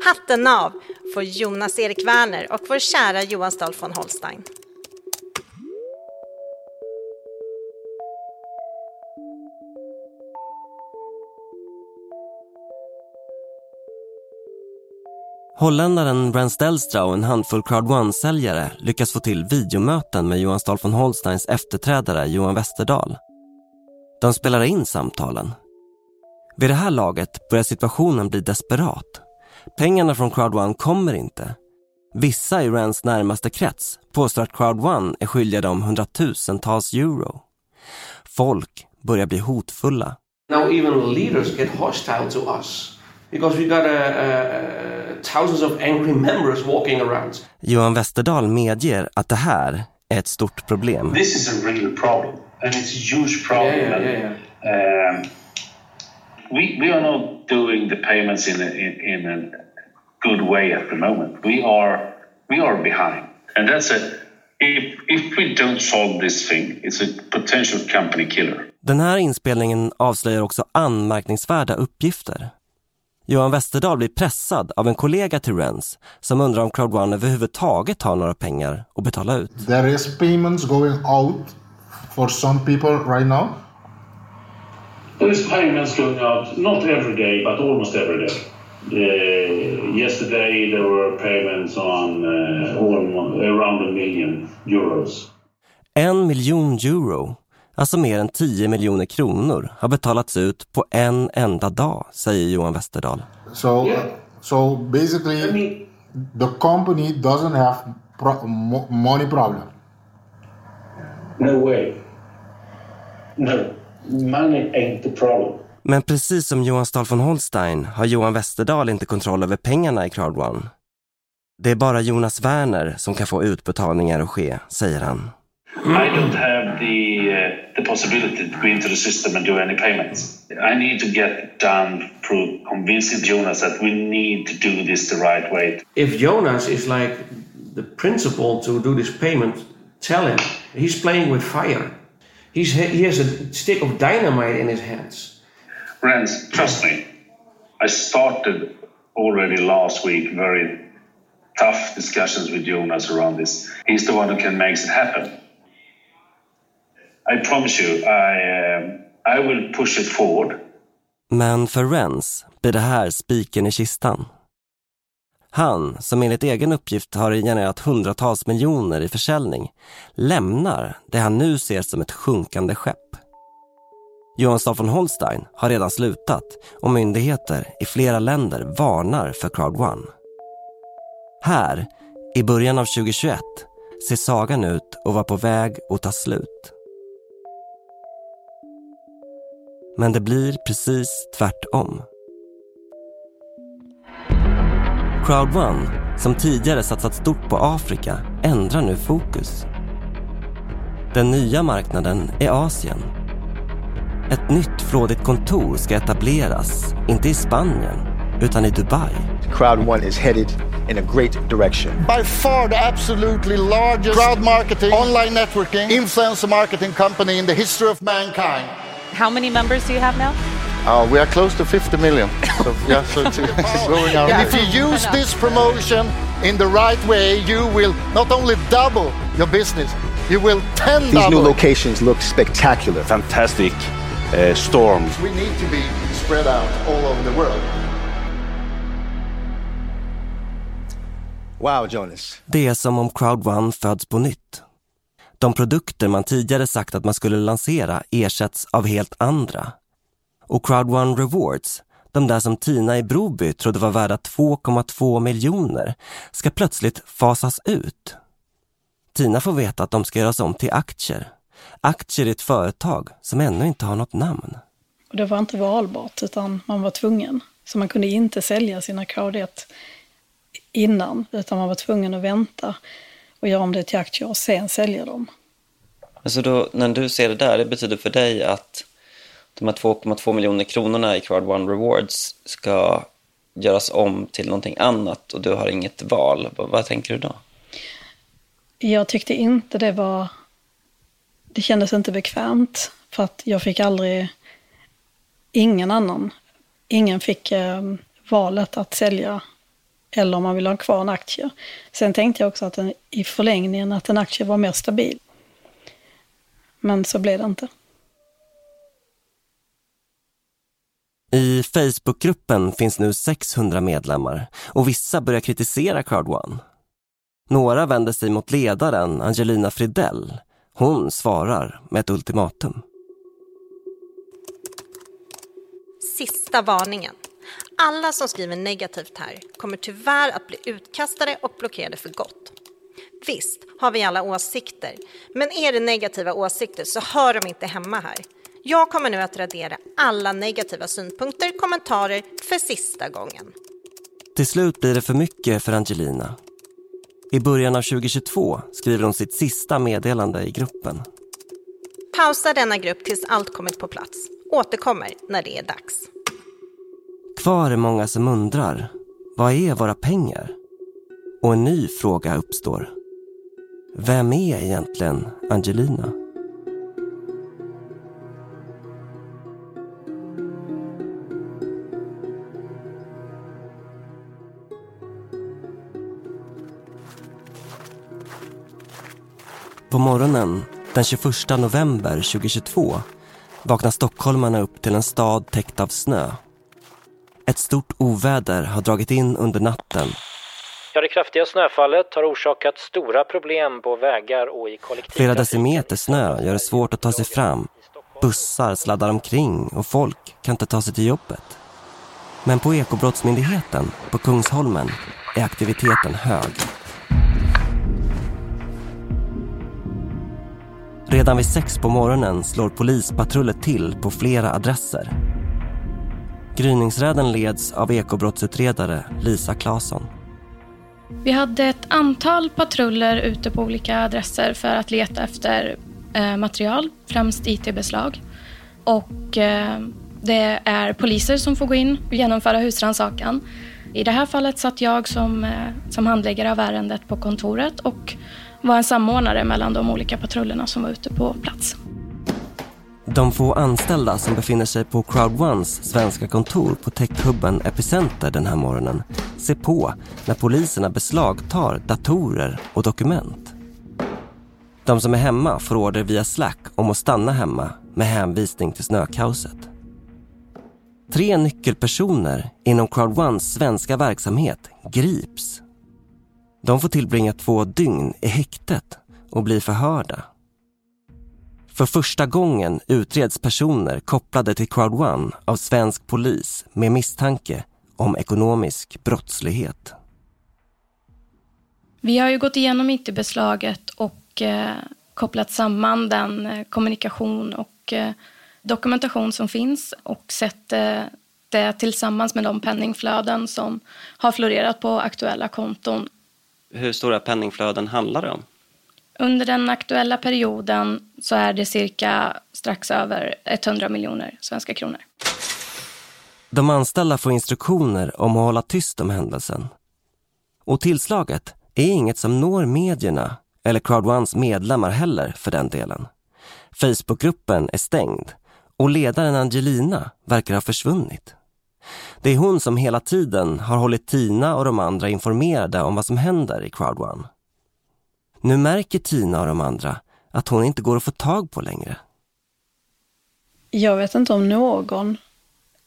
Hatten av för Jonas Erik Werner och vår kära Johan Stahl von Holstein. Holländaren Brent Stelstra och en handfull Crowd One-säljare lyckas få till videomöten med Johan Stahl von Holsteins efterträdare Johan Westerdahl. De spelar in samtalen. Vid det här laget börjar situationen bli desperat. Pengarna från Crowd One kommer inte. Vissa i Rans närmaste krets påstår att Crowd One är skyldiga dem hundratusentals euro. Folk börjar bli hotfulla. Now even leaders get hostile to us because we got uh, uh, thousands of angry members walking around. Johan Westerdahl medger att det här är ett stort problem. This is a real problem, and it's a huge problem. Yeah, yeah, yeah, Um, we we are not doing the payments in a, in, in a good way at the moment. We are we are behind, and that's a if if we don't solve this thing, it's a potential company killer. Den här inspelningen avslöjar också anmärkningsvärda uppgifter. Johan Westerdahl blir pressad av en kollega till Rens som undrar om Crowd One överhuvudtaget har några pengar att betala ut. There is payments going out for some people right now. There is payments going out, not every day, but almost every day. Uh, yesterday there were payments on uh, around a million euros. En miljon euro, alltså mer än 10 miljoner kronor, har betalats ut på en enda dag, säger Johan Westerdahl. So, so basically, the company doesn't have pro- mo- money problem. No way. No, money ain't the problem. Men precis som Johan Stahl von Holstein har Johan Westerdahl inte kontroll över pengarna i Crowd One. Det är bara Jonas Werner som kan få utbetalningar att ske, säger han. I don't have the uh, the possibility to go into the system and do any payments. I need to get done through convincing Jonas that we need to do this the right way. If Jonas is like the principal to do this payment, tell him he's playing with fire. He's, he has a stick of dynamite in his hands. Rens, trust me. I started already last week very tough discussions with Jonas around this. He's the one who can make it happen. I promise you, I uh, I will push it forward. Men för Rens blir det här spiken i kistan. Han, som enligt egen uppgift har genererat hundratals miljoner i försäljning, lämnar det han nu ser som ett sjunkande skepp. Johan von Holstein har redan slutat och myndigheter i flera länder varnar för Crowd One. Här, i början av 2021, ser sagan ut att vara på väg att ta slut. Men det blir precis tvärtom. Crowd One, som tidigare satsat stort på Afrika, ändrar nu fokus. Den nya marknaden är Asien. Ett nytt flådigt kontor ska etableras, inte i Spanien, utan i Dubai. Crowd One is headed in a great direction. By far the absolutely largest crowd marketing, online networking, influencer marketing company in the history of mankind. How many members do you have now? Uh, we are close to 50 million. So, yeah, so it's, it's growing out. Yeah. If you use this promotion in the right way, you will not only double your business, you will ten These new double. it. locations look spectacular. Fantastic uh, storms. We need to be spread out all over the world. Wow, Jonas. Det är som om Crowd One föds på nytt. De produkter man tidigare sagt att man skulle lansera ersätts av helt andra. Och Crowd1 Rewards, de där som Tina i Broby trodde var värda 2,2 miljoner, ska plötsligt fasas ut. Tina får veta att de ska göras om till aktier. Aktier i ett företag som ännu inte har något namn. Det var inte valbart, utan man var tvungen. Så man kunde inte sälja sina Crowd 1 innan, utan man var tvungen att vänta och göra om det till aktier och sen sälja dem. Alltså då, när du ser det där, det betyder för dig att de här 2,2 miljoner kronorna i Crowd One Rewards ska göras om till någonting annat och du har inget val. Vad, vad tänker du då? Jag tyckte inte det var... Det kändes inte bekvämt för att jag fick aldrig... Ingen annan. Ingen fick eh, valet att sälja eller om man vill ha kvar en aktie. Sen tänkte jag också att en, i förlängningen att en aktie var mer stabil. Men så blev det inte. I Facebookgruppen finns nu 600 medlemmar och vissa börjar kritisera Crowd One. Några vänder sig mot ledaren Angelina Fridell. Hon svarar med ett ultimatum. Sista varningen. Alla som skriver negativt här kommer tyvärr att bli utkastade och blockerade för gott. Visst har vi alla åsikter, men är det negativa åsikter så hör de inte hemma här. Jag kommer nu att radera alla negativa synpunkter, kommentarer för sista gången. Till slut blir det för mycket för Angelina. I början av 2022 skriver hon sitt sista meddelande i gruppen. Pausa denna grupp tills allt kommit på plats. Återkommer när det är dags. Kvar är många som undrar, vad är våra pengar? Och en ny fråga uppstår. Vem är egentligen Angelina? På morgonen den 21 november 2022 vaknar stockholmarna upp till en stad täckt av snö. Ett stort oväder har dragit in under natten. Ja, det kraftiga snöfallet har orsakat stora problem på vägar och i kollektivtrafik. Flera decimeter snö gör det svårt att ta sig fram. Bussar sladdar omkring och folk kan inte ta sig till jobbet. Men på Ekobrottsmyndigheten på Kungsholmen är aktiviteten hög. Redan vid sex på morgonen slår polispatruller till på flera adresser. Gryningsräden leds av ekobrottsutredare Lisa Claesson. Vi hade ett antal patruller ute på olika adresser för att leta efter eh, material, främst IT-beslag. Och eh, det är poliser som får gå in och genomföra husrannsakan. I det här fallet satt jag som, eh, som handläggare av ärendet på kontoret och var en samordnare mellan de olika patrullerna som var ute på plats. De få anställda som befinner sig på Crowd Ones svenska kontor på techhubben Epicenter den här morgonen ser på när poliserna beslagtar datorer och dokument. De som är hemma får order via Slack om att stanna hemma med hänvisning till snökaoset. Tre nyckelpersoner inom Crowd Ones svenska verksamhet grips. De får tillbringa två dygn i häktet och bli förhörda. För första gången utreds personer kopplade till Crowd One av svensk polis med misstanke om ekonomisk brottslighet. Vi har ju gått igenom IT-beslaget och eh, kopplat samman den eh, kommunikation och eh, dokumentation som finns och sett eh, det tillsammans med de penningflöden som har florerat på aktuella konton. Hur stora penningflöden handlar det om? Under den aktuella perioden så är det cirka strax över 100 miljoner svenska kronor. De anställda får instruktioner om att hålla tyst om händelsen. Och tillslaget är inget som når medierna eller Crowd Ones medlemmar heller för den delen. Facebookgruppen är stängd och ledaren Angelina verkar ha försvunnit. Det är hon som hela tiden har hållit Tina och de andra informerade om vad som händer i Crowd1. Nu märker Tina och de andra att hon inte går att få tag på längre. Jag vet inte om någon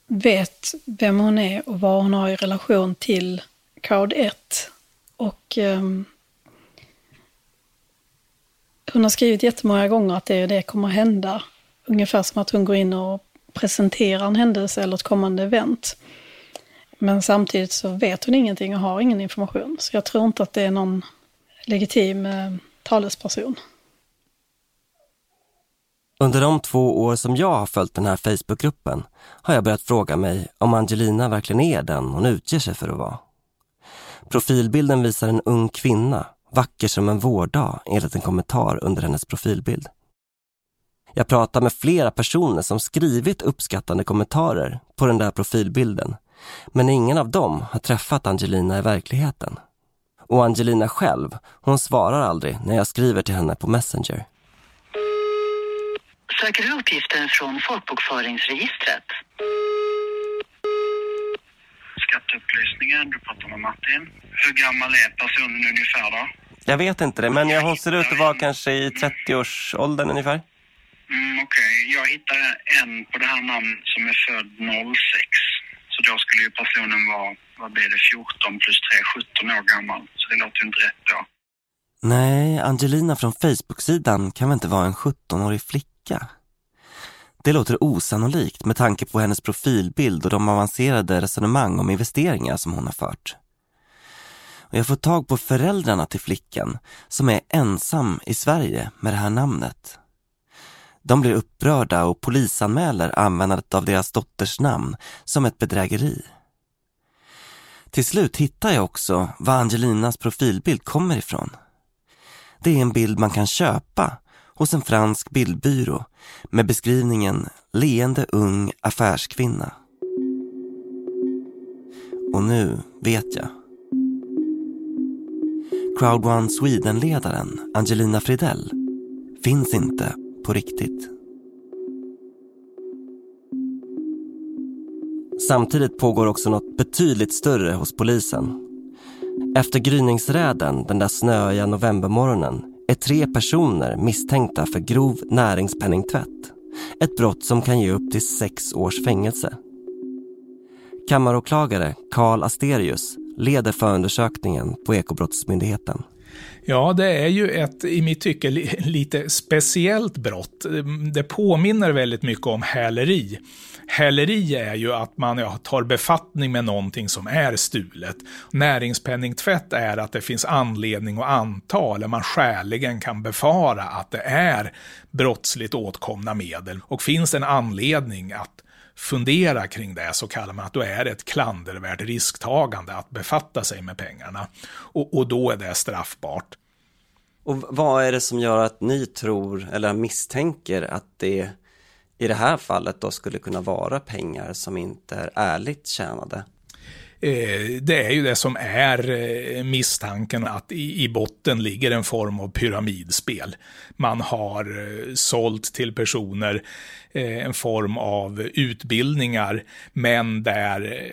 vet vem hon är och vad hon har i relation till Crowd 1. Och um, hon har skrivit jättemånga gånger att det är det kommer hända. Ungefär som att hon går in och presenterar en händelse eller ett kommande event. Men samtidigt så vet hon ingenting och har ingen information. Så jag tror inte att det är någon legitim eh, talesperson. Under de två år som jag har följt den här Facebookgruppen har jag börjat fråga mig om Angelina verkligen är den hon utger sig för att vara. Profilbilden visar en ung kvinna, vacker som en vårdag enligt en kommentar under hennes profilbild. Jag pratar med flera personer som skrivit uppskattande kommentarer på den där profilbilden. Men ingen av dem har träffat Angelina i verkligheten. Och Angelina själv, hon svarar aldrig när jag skriver till henne på Messenger. Söker du uppgiften från folkbokföringsregistret? Skatteupplysningen, du pratar med Martin. Hur gammal är personen ungefär då? Jag vet inte det, men hon ser ut att vara kanske i 30-årsåldern ungefär. Mm, Okej, okay. jag hittade en på det här namnet som är född 06. Så då skulle ju personen vara, vad blir det, 14 plus 3, 17 år gammal. Så det låter ju inte rätt då. Nej, Angelina från Facebook-sidan kan väl inte vara en 17-årig flicka? Det låter osannolikt med tanke på hennes profilbild och de avancerade resonemang om investeringar som hon har fört. Och jag får tag på föräldrarna till flickan som är ensam i Sverige med det här namnet. De blir upprörda och polisanmäler användandet av deras dotters namn som ett bedrägeri. Till slut hittar jag också var Angelinas profilbild kommer ifrån. Det är en bild man kan köpa hos en fransk bildbyrå med beskrivningen leende ung affärskvinna. Och nu vet jag. Crowd One Sweden-ledaren Angelina Fridell finns inte på riktigt. Samtidigt pågår också något betydligt större hos polisen. Efter gryningsräden den där snöiga novembermorgonen är tre personer misstänkta för grov näringspenningtvätt. Ett brott som kan ge upp till sex års fängelse. Kammaråklagare Karl Asterius leder förundersökningen på Ekobrottsmyndigheten. Ja, det är ju ett, i mitt tycke, lite speciellt brott. Det påminner väldigt mycket om häleri. Häleri är ju att man ja, tar befattning med någonting som är stulet. Näringspenningtvätt är att det finns anledning att anta, eller man skäligen kan befara att det är brottsligt åtkomna medel. Och finns det en anledning att fundera kring det så kallar man att då är det ett klandervärt risktagande att befatta sig med pengarna. Och, och då är det straffbart. Och vad är det som gör att ni tror eller misstänker att det i det här fallet då skulle kunna vara pengar som inte är ärligt tjänade? Eh, det är ju det som är eh, misstanken att i botten ligger en form av pyramidspel. Man har eh, sålt till personer en form av utbildningar, men där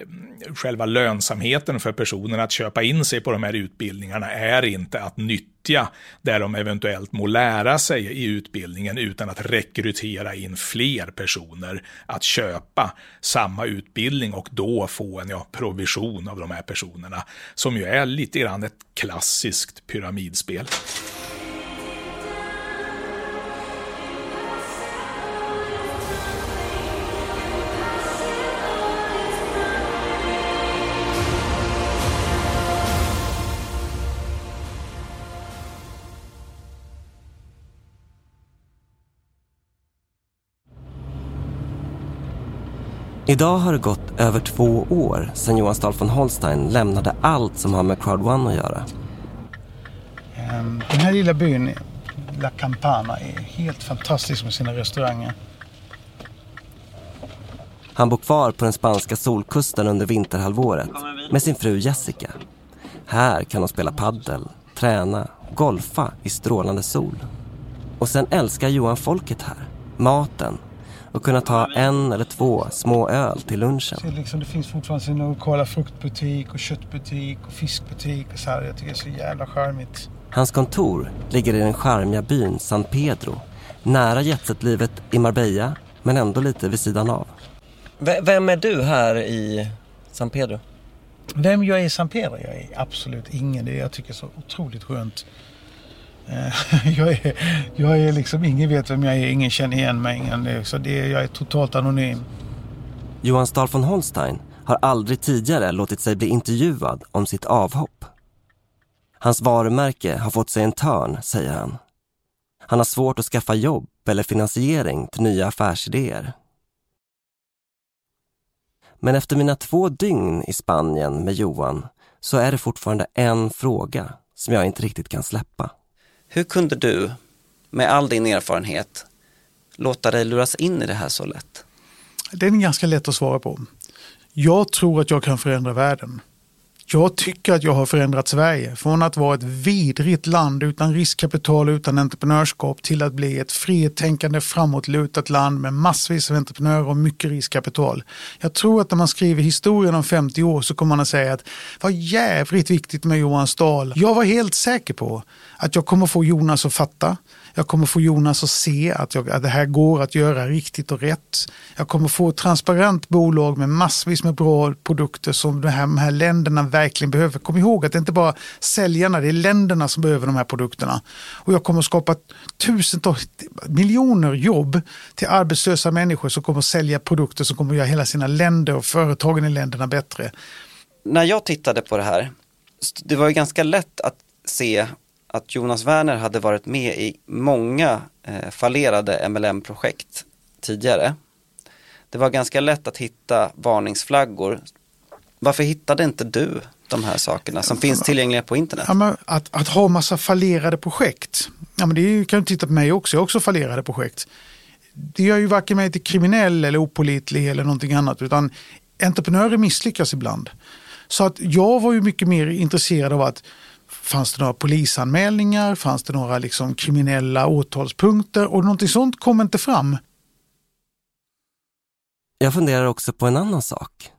själva lönsamheten för personen att köpa in sig på de här utbildningarna är inte att nyttja där de eventuellt må lära sig i utbildningen utan att rekrytera in fler personer att köpa samma utbildning och då få en ja, provision av de här personerna som ju är lite grann ett klassiskt pyramidspel. Idag har det gått över två år sedan Johan Stahl von Holstein lämnade allt som har med Crowd One att göra. Ehm, den här lilla byn, La Campana, är helt fantastisk med sina restauranger. Han bor kvar på den spanska solkusten under vinterhalvåret med sin fru Jessica. Här kan de spela paddel, träna, golfa i strålande sol. Och sen älskar Johan folket här, maten och kunna ta en eller två små öl till lunchen. Så liksom, det finns fortfarande sin lokala fruktbutik och köttbutik och fiskbutik och så här. Jag tycker det är så jävla charmigt. Hans kontor ligger i den charmiga byn San Pedro. Nära jetsetlivet i Marbella, men ändå lite vid sidan av. V vem är du här i San Pedro? Vem jag är i San Pedro? Jag är absolut ingen. Det jag tycker är så otroligt skönt. Eh, jag, är, jag är liksom, ingen vet vem jag är, ingen känner igen mig. Ingen, så det, jag är totalt anonym. Johan Stahl von Holstein har aldrig tidigare låtit sig bli intervjuad om sitt avhopp. Hans varumärke har fått sig en törn, säger han. Han har svårt att skaffa jobb eller finansiering till nya affärsidéer. Men efter mina två dygn i Spanien med Johan så är det fortfarande en fråga som jag inte riktigt kan släppa. Hur kunde du, med all din erfarenhet, låta dig luras in i det här så lätt? Det är ganska lätt att svara på. Jag tror att jag kan förändra världen. Jag tycker att jag har förändrat Sverige från att vara ett vidrigt land utan riskkapital och utan entreprenörskap till att bli ett fritänkande framåtlutat land med massvis av entreprenörer och mycket riskkapital. Jag tror att när man skriver historien om 50 år så kommer man att säga att vad jävligt viktigt med Johan Stahl. Jag var helt säker på att jag kommer få Jonas att fatta. Jag kommer få Jonas att se att, jag, att det här går att göra riktigt och rätt. Jag kommer få ett transparent bolag med massvis med bra produkter som de här, de här länderna verkligen behöver. Kom ihåg att det inte bara säljarna, det är länderna som behöver de här produkterna. Och jag kommer skapa tusentals, miljoner jobb till arbetslösa människor som kommer sälja produkter som kommer göra hela sina länder och företagen i länderna bättre. När jag tittade på det här, det var ju ganska lätt att se att Jonas Werner hade varit med i många eh, fallerade MLM-projekt tidigare. Det var ganska lätt att hitta varningsflaggor. Varför hittade inte du de här sakerna som finns tillgängliga på internet? Ja, att, att ha massa fallerade projekt, ja, men det kan du titta på mig också, jag har också fallerade projekt. Det gör ju varken mig till kriminell eller opolitlig eller någonting annat, utan entreprenörer misslyckas ibland. Så att jag var ju mycket mer intresserad av att fanns det några polisanmälningar, fanns det några liksom kriminella åtalspunkter och någonting sånt kom inte fram. Jag funderar också på en annan sak.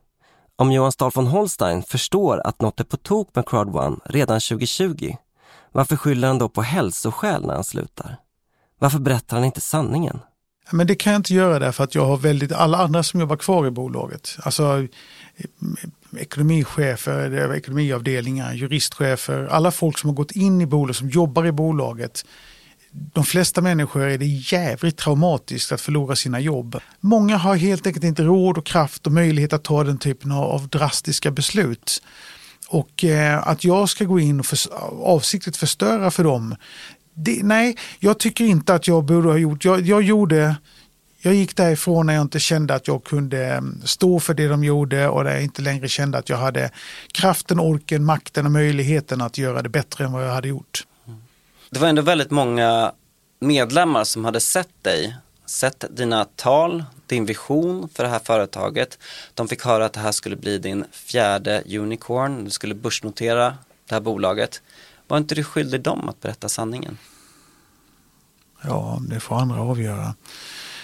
Om Johan Stahl von Holstein förstår att något är på tok med Crowd One redan 2020, varför skyller han då på hälsoskäl när han slutar? Varför berättar han inte sanningen? Men det kan jag inte göra därför att jag har väldigt, alla andra som jobbar kvar i bolaget, alltså ekonomichefer, ekonomiavdelningar, juristchefer, alla folk som har gått in i bolaget, som jobbar i bolaget. De flesta människor är det jävligt traumatiskt att förlora sina jobb. Många har helt enkelt inte råd och kraft och möjlighet att ta den typen av drastiska beslut. Och eh, att jag ska gå in och för, avsiktligt förstöra för dem, det, nej, jag tycker inte att jag borde ha gjort, jag, jag gjorde jag gick därifrån när jag inte kände att jag kunde mm, stå för det de gjorde och när jag inte längre kände att jag hade kraften, orken, makten och möjligheten att göra det bättre än vad jag hade gjort. Det var ändå väldigt många medlemmar som hade sett dig, sett dina tal, din vision för det här företaget. De fick höra att det här skulle bli din fjärde unicorn, du skulle börsnotera det här bolaget. Var inte du skyldig dem att berätta sanningen? Ja, det får andra avgöra.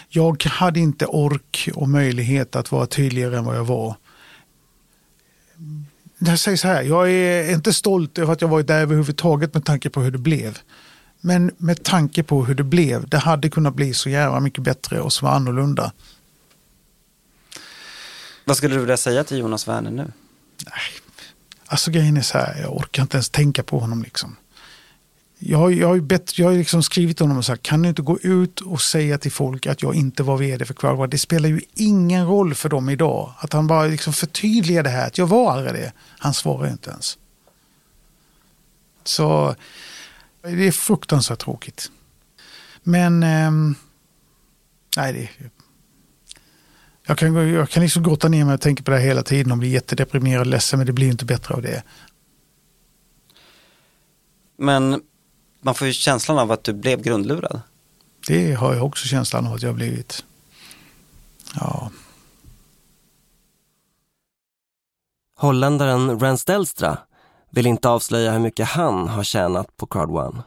Jag hade inte ork och möjlighet att vara tydligare än vad jag var. Jag säger så här, jag är inte stolt över att jag varit där överhuvudtaget med tanke på hur det blev. Men med tanke på hur det blev, det hade kunnat bli så jävla mycket bättre och så annorlunda. Vad skulle du vilja säga till Jonas Werner nu? Nej, alltså grejen är så här, jag orkar inte ens tänka på honom liksom. Jag har, jag har, bett, jag har liksom skrivit till honom och sagt, kan du inte gå ut och säga till folk att jag inte var vd för Crowdwire? Det spelar ju ingen roll för dem idag. Att han bara liksom förtydligar det här, att jag var aldrig det. Han svarar inte ens. Så det är fruktansvärt tråkigt. Men, eh, nej, det, jag kan, jag kan liksom grotta ner mig och tänka på det här hela tiden och bli jättedeprimerad och ledsen, men det blir inte bättre av det. Men man får ju känslan av att du blev grundlurad. Det har jag också känslan av att jag har blivit. Ja. Holländaren Rens Delstra vill inte avslöja hur mycket han har tjänat på Crowd One.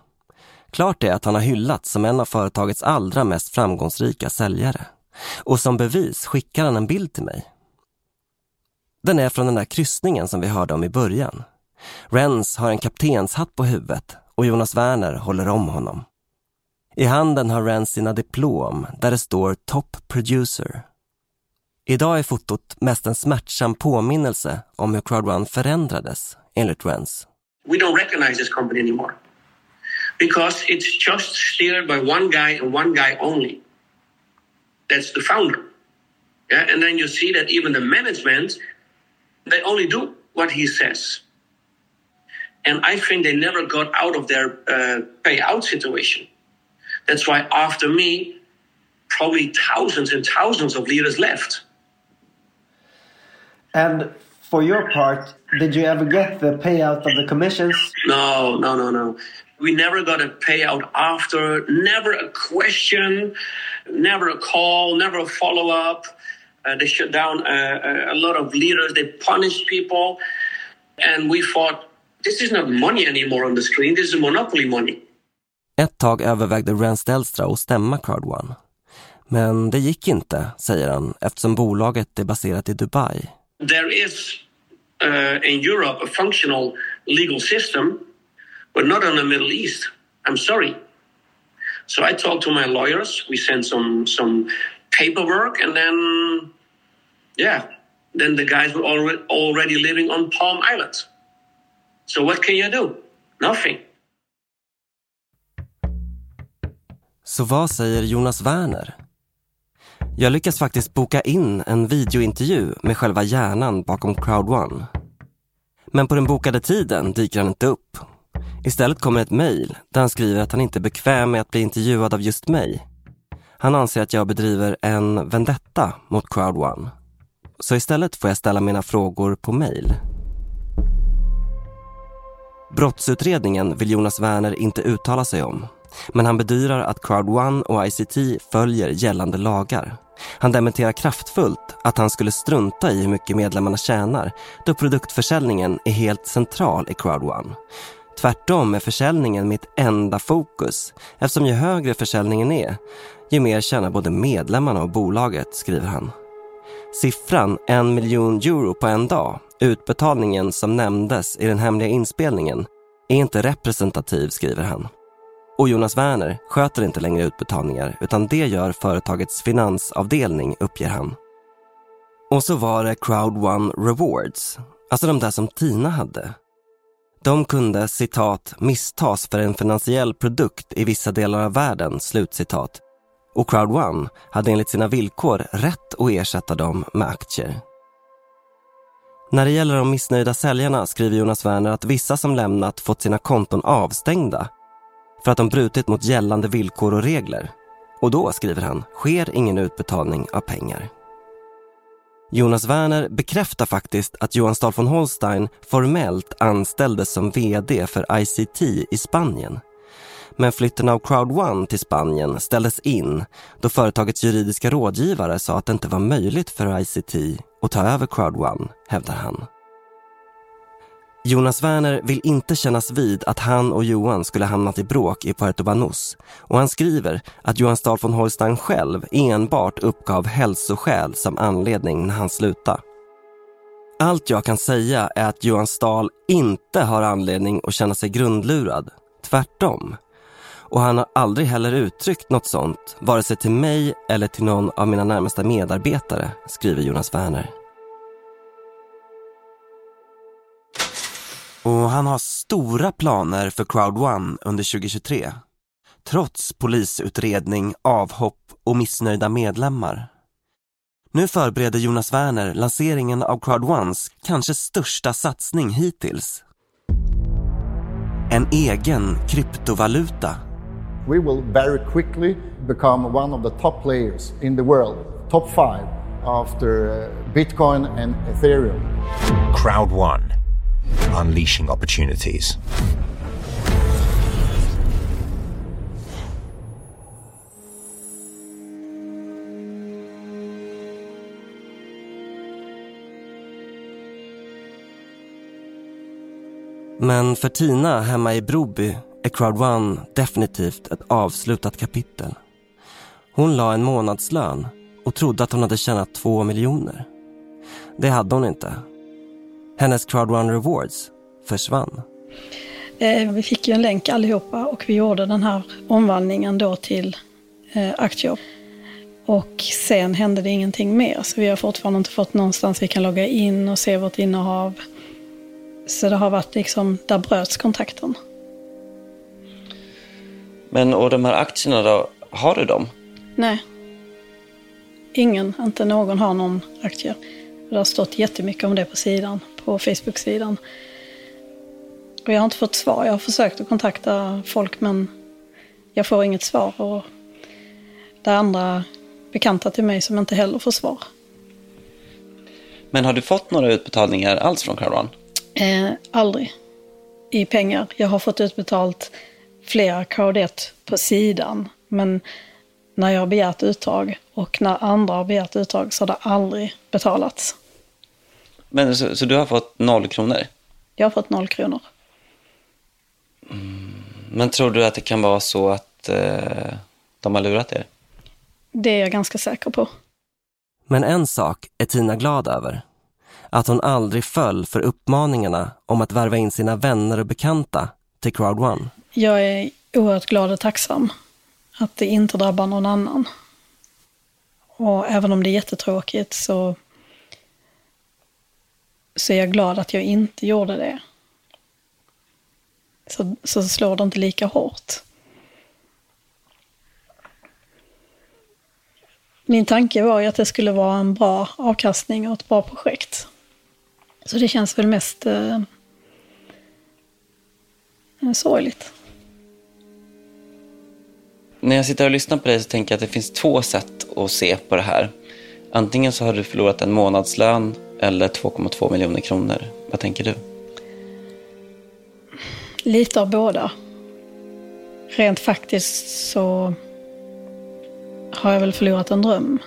Klart är att han har hyllats som en av företagets allra mest framgångsrika säljare. Och som bevis skickar han en bild till mig. Den är från den där kryssningen som vi hörde om i början. Rens har en kaptenshatt på huvudet och Jonas Werner håller om honom. I handen har Rens sina diplom där det står Top Producer. Idag är fotot mest en smärtsam påminnelse om hur Crowd1 förändrades, enligt Rens. We don't recognize this company anymore because it's just steered by one guy and one guy only. That's the founder. Yeah, and then you see that even the management, they only do what he says. And I think they never got out of their uh, payout situation. That's why after me, probably thousands and thousands of leaders left. And for your part, did you ever get the payout of the commissions? No, no, no, no. We never got a payout after, never a question, never a call, never a follow up. Uh, they shut down uh, a lot of leaders, they punished people. And we thought, this is not money anymore on the screen, this is monopoly money. Ett tag övervägde Rance Delstra att stämma Card One. Men det gick inte, säger han, eftersom bolaget är baserat i Dubai. There is uh, in Europe a functional legal system, but not in the Middle East. I'm sorry. So I talked to my lawyers. We sent some some paperwork, and then yeah, then the guys were already already living on Palm Island. So what can you do? Nothing. Så vad säger Jonas Werner? Jag lyckas faktiskt boka in en videointervju med själva hjärnan bakom Crowd One. Men på den bokade tiden dyker han inte upp. Istället kommer ett mejl där han skriver att han inte är bekväm med att bli intervjuad av just mig. Han anser att jag bedriver en vendetta mot Crowd One. Så istället får jag ställa mina frågor på mejl. Brottsutredningen vill Jonas Werner inte uttala sig om. Men han bedyrar att Crowd1 och ICT följer gällande lagar. Han dementerar kraftfullt att han skulle strunta i hur mycket medlemmarna tjänar då produktförsäljningen är helt central i Crowd1. Tvärtom är försäljningen mitt enda fokus eftersom ju högre försäljningen är, ju mer tjänar både medlemmarna och bolaget, skriver han. Siffran en miljon euro på en dag, utbetalningen som nämndes i den hemliga inspelningen, är inte representativ, skriver han. Och Jonas Werner sköter inte längre utbetalningar utan det gör företagets finansavdelning, uppger han. Och så var det Crowd One Rewards, alltså de där som Tina hade. De kunde, citat, misstas för en finansiell produkt i vissa delar av världen, slutcitat. Och Crowd One hade enligt sina villkor rätt att ersätta dem med aktier. När det gäller de missnöjda säljarna skriver Jonas Werner att vissa som lämnat fått sina konton avstängda för att de brutit mot gällande villkor och regler. Och då, skriver han, sker ingen utbetalning av pengar. Jonas Werner bekräftar faktiskt att Johan Stahl von Holstein formellt anställdes som VD för ICT i Spanien. Men flytten av Crowd One till Spanien ställdes in då företagets juridiska rådgivare sa att det inte var möjligt för ICT att ta över Crowd One, hävdar han. Jonas Werner vill inte kännas vid att han och Johan skulle hamnat i bråk i Puerto Banús och han skriver att Johan Stahl von Holstein själv enbart uppgav hälsoskäl som anledning när han slutade. Allt jag kan säga är att Johan Stahl inte har anledning att känna sig grundlurad. Tvärtom. Och han har aldrig heller uttryckt något sånt, vare sig till mig eller till någon av mina närmaste medarbetare, skriver Jonas Werner. Och han har stora planer för Crowd One under 2023. Trots polisutredning, avhopp och missnöjda medlemmar. Nu förbereder Jonas Werner lanseringen av Crowd Ones kanske största satsning hittills. En egen kryptovaluta. We will very quickly become one of the top players in the world, top five after uh, Bitcoin and Ethereum. Crowd One, unleashing opportunities. Men för Tina hemma i Broby är Crowd One definitivt ett avslutat kapitel. Hon la en månadslön och trodde att hon hade tjänat två miljoner. Det hade hon inte. Hennes Crowd One Rewards försvann. Eh, vi fick ju en länk allihopa och vi gjorde den här omvandlingen då till eh, aktier. Och sen hände det ingenting mer, så vi har fortfarande inte fått någonstans vi kan logga in och se vårt innehav. Så det har varit liksom, där bröts kontakten. Men och de här aktierna då, har du dem? Nej. Ingen, inte någon har någon aktie. Det har stått jättemycket om det på sidan, på Facebook-sidan. Och jag har inte fått svar. Jag har försökt att kontakta folk men jag får inget svar. Och det är andra bekanta till mig som inte heller får svar. Men har du fått några utbetalningar alls från One? Eh, aldrig. I pengar. Jag har fått utbetalt flera Crowd 1 på sidan. Men när jag har begärt uttag och när andra har begärt uttag så har det aldrig betalats. Men så, så du har fått noll kronor? Jag har fått noll kronor. Men tror du att det kan vara så att eh, de har lurat er? Det är jag ganska säker på. Men en sak är Tina glad över. Att hon aldrig föll för uppmaningarna om att värva in sina vänner och bekanta till Crowd One. Jag är oerhört glad och tacksam. att det inte drabbar någon annan. Och även om det är jättetråkigt så, så är jag glad att jag inte gjorde det. Så, så slår det inte lika hårt. Min tanke var ju att det skulle vara en bra avkastning och ett bra projekt. Så det känns väl mest eh, sorgligt. När jag sitter och lyssnar på dig så tänker jag att det finns två sätt att se på det här. Antingen så har du förlorat en månadslön eller 2,2 miljoner kronor. Vad tänker du? Lite av båda. Rent faktiskt så har jag väl förlorat en dröm.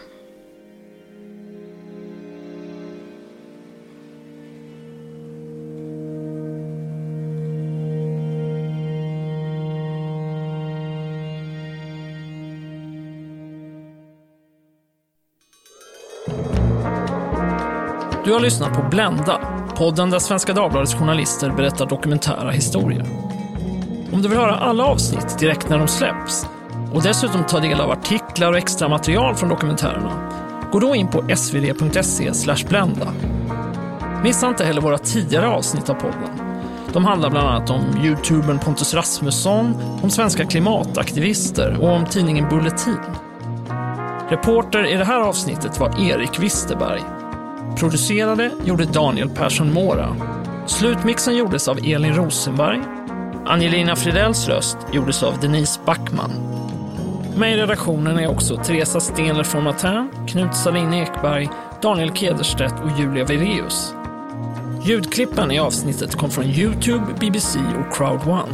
Du har lyssnat på Blända, podden där Svenska Dagbladets journalister berättar dokumentära historier. Om du vill höra alla avsnitt direkt när de släpps och dessutom ta del av artiklar och extra material från dokumentärerna, gå då in på svd.se blända. Missa inte heller våra tidigare avsnitt av podden. De handlar bland annat om youtubern Pontus Rasmusson, om svenska klimataktivister och om tidningen Bulletin. Reporter i det här avsnittet var Erik Wisterberg. Producerade gjorde Daniel Persson Mora. Slutmixen gjordes av Elin Rosenberg. Angelina Fridells röst gjordes av Denise Backman. Med i redaktionen är också Teresa Stenler från Matern, Knut Salin Ekberg, Daniel Kederstedt och Julia Vireus. Ljudklippen i avsnittet kom från Youtube, BBC och Crowd1.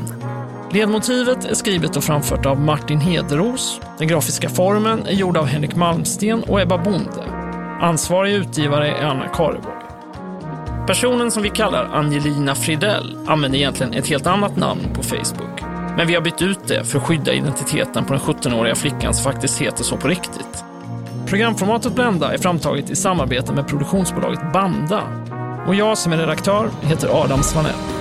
Ledmotivet är skrivet och framfört av Martin Hederos. Den grafiska formen är gjord av Henrik Malmsten och Ebba Bonde. Ansvarig utgivare är Anna Kareborg. Personen som vi kallar Angelina Fridell använder egentligen ett helt annat namn på Facebook. Men vi har bytt ut det för att skydda identiteten på den 17-åriga flickan som faktiskt heter så på riktigt. Programformatet Blenda är framtaget i samarbete med produktionsbolaget Banda. Och jag som är redaktör heter Adam Svanell.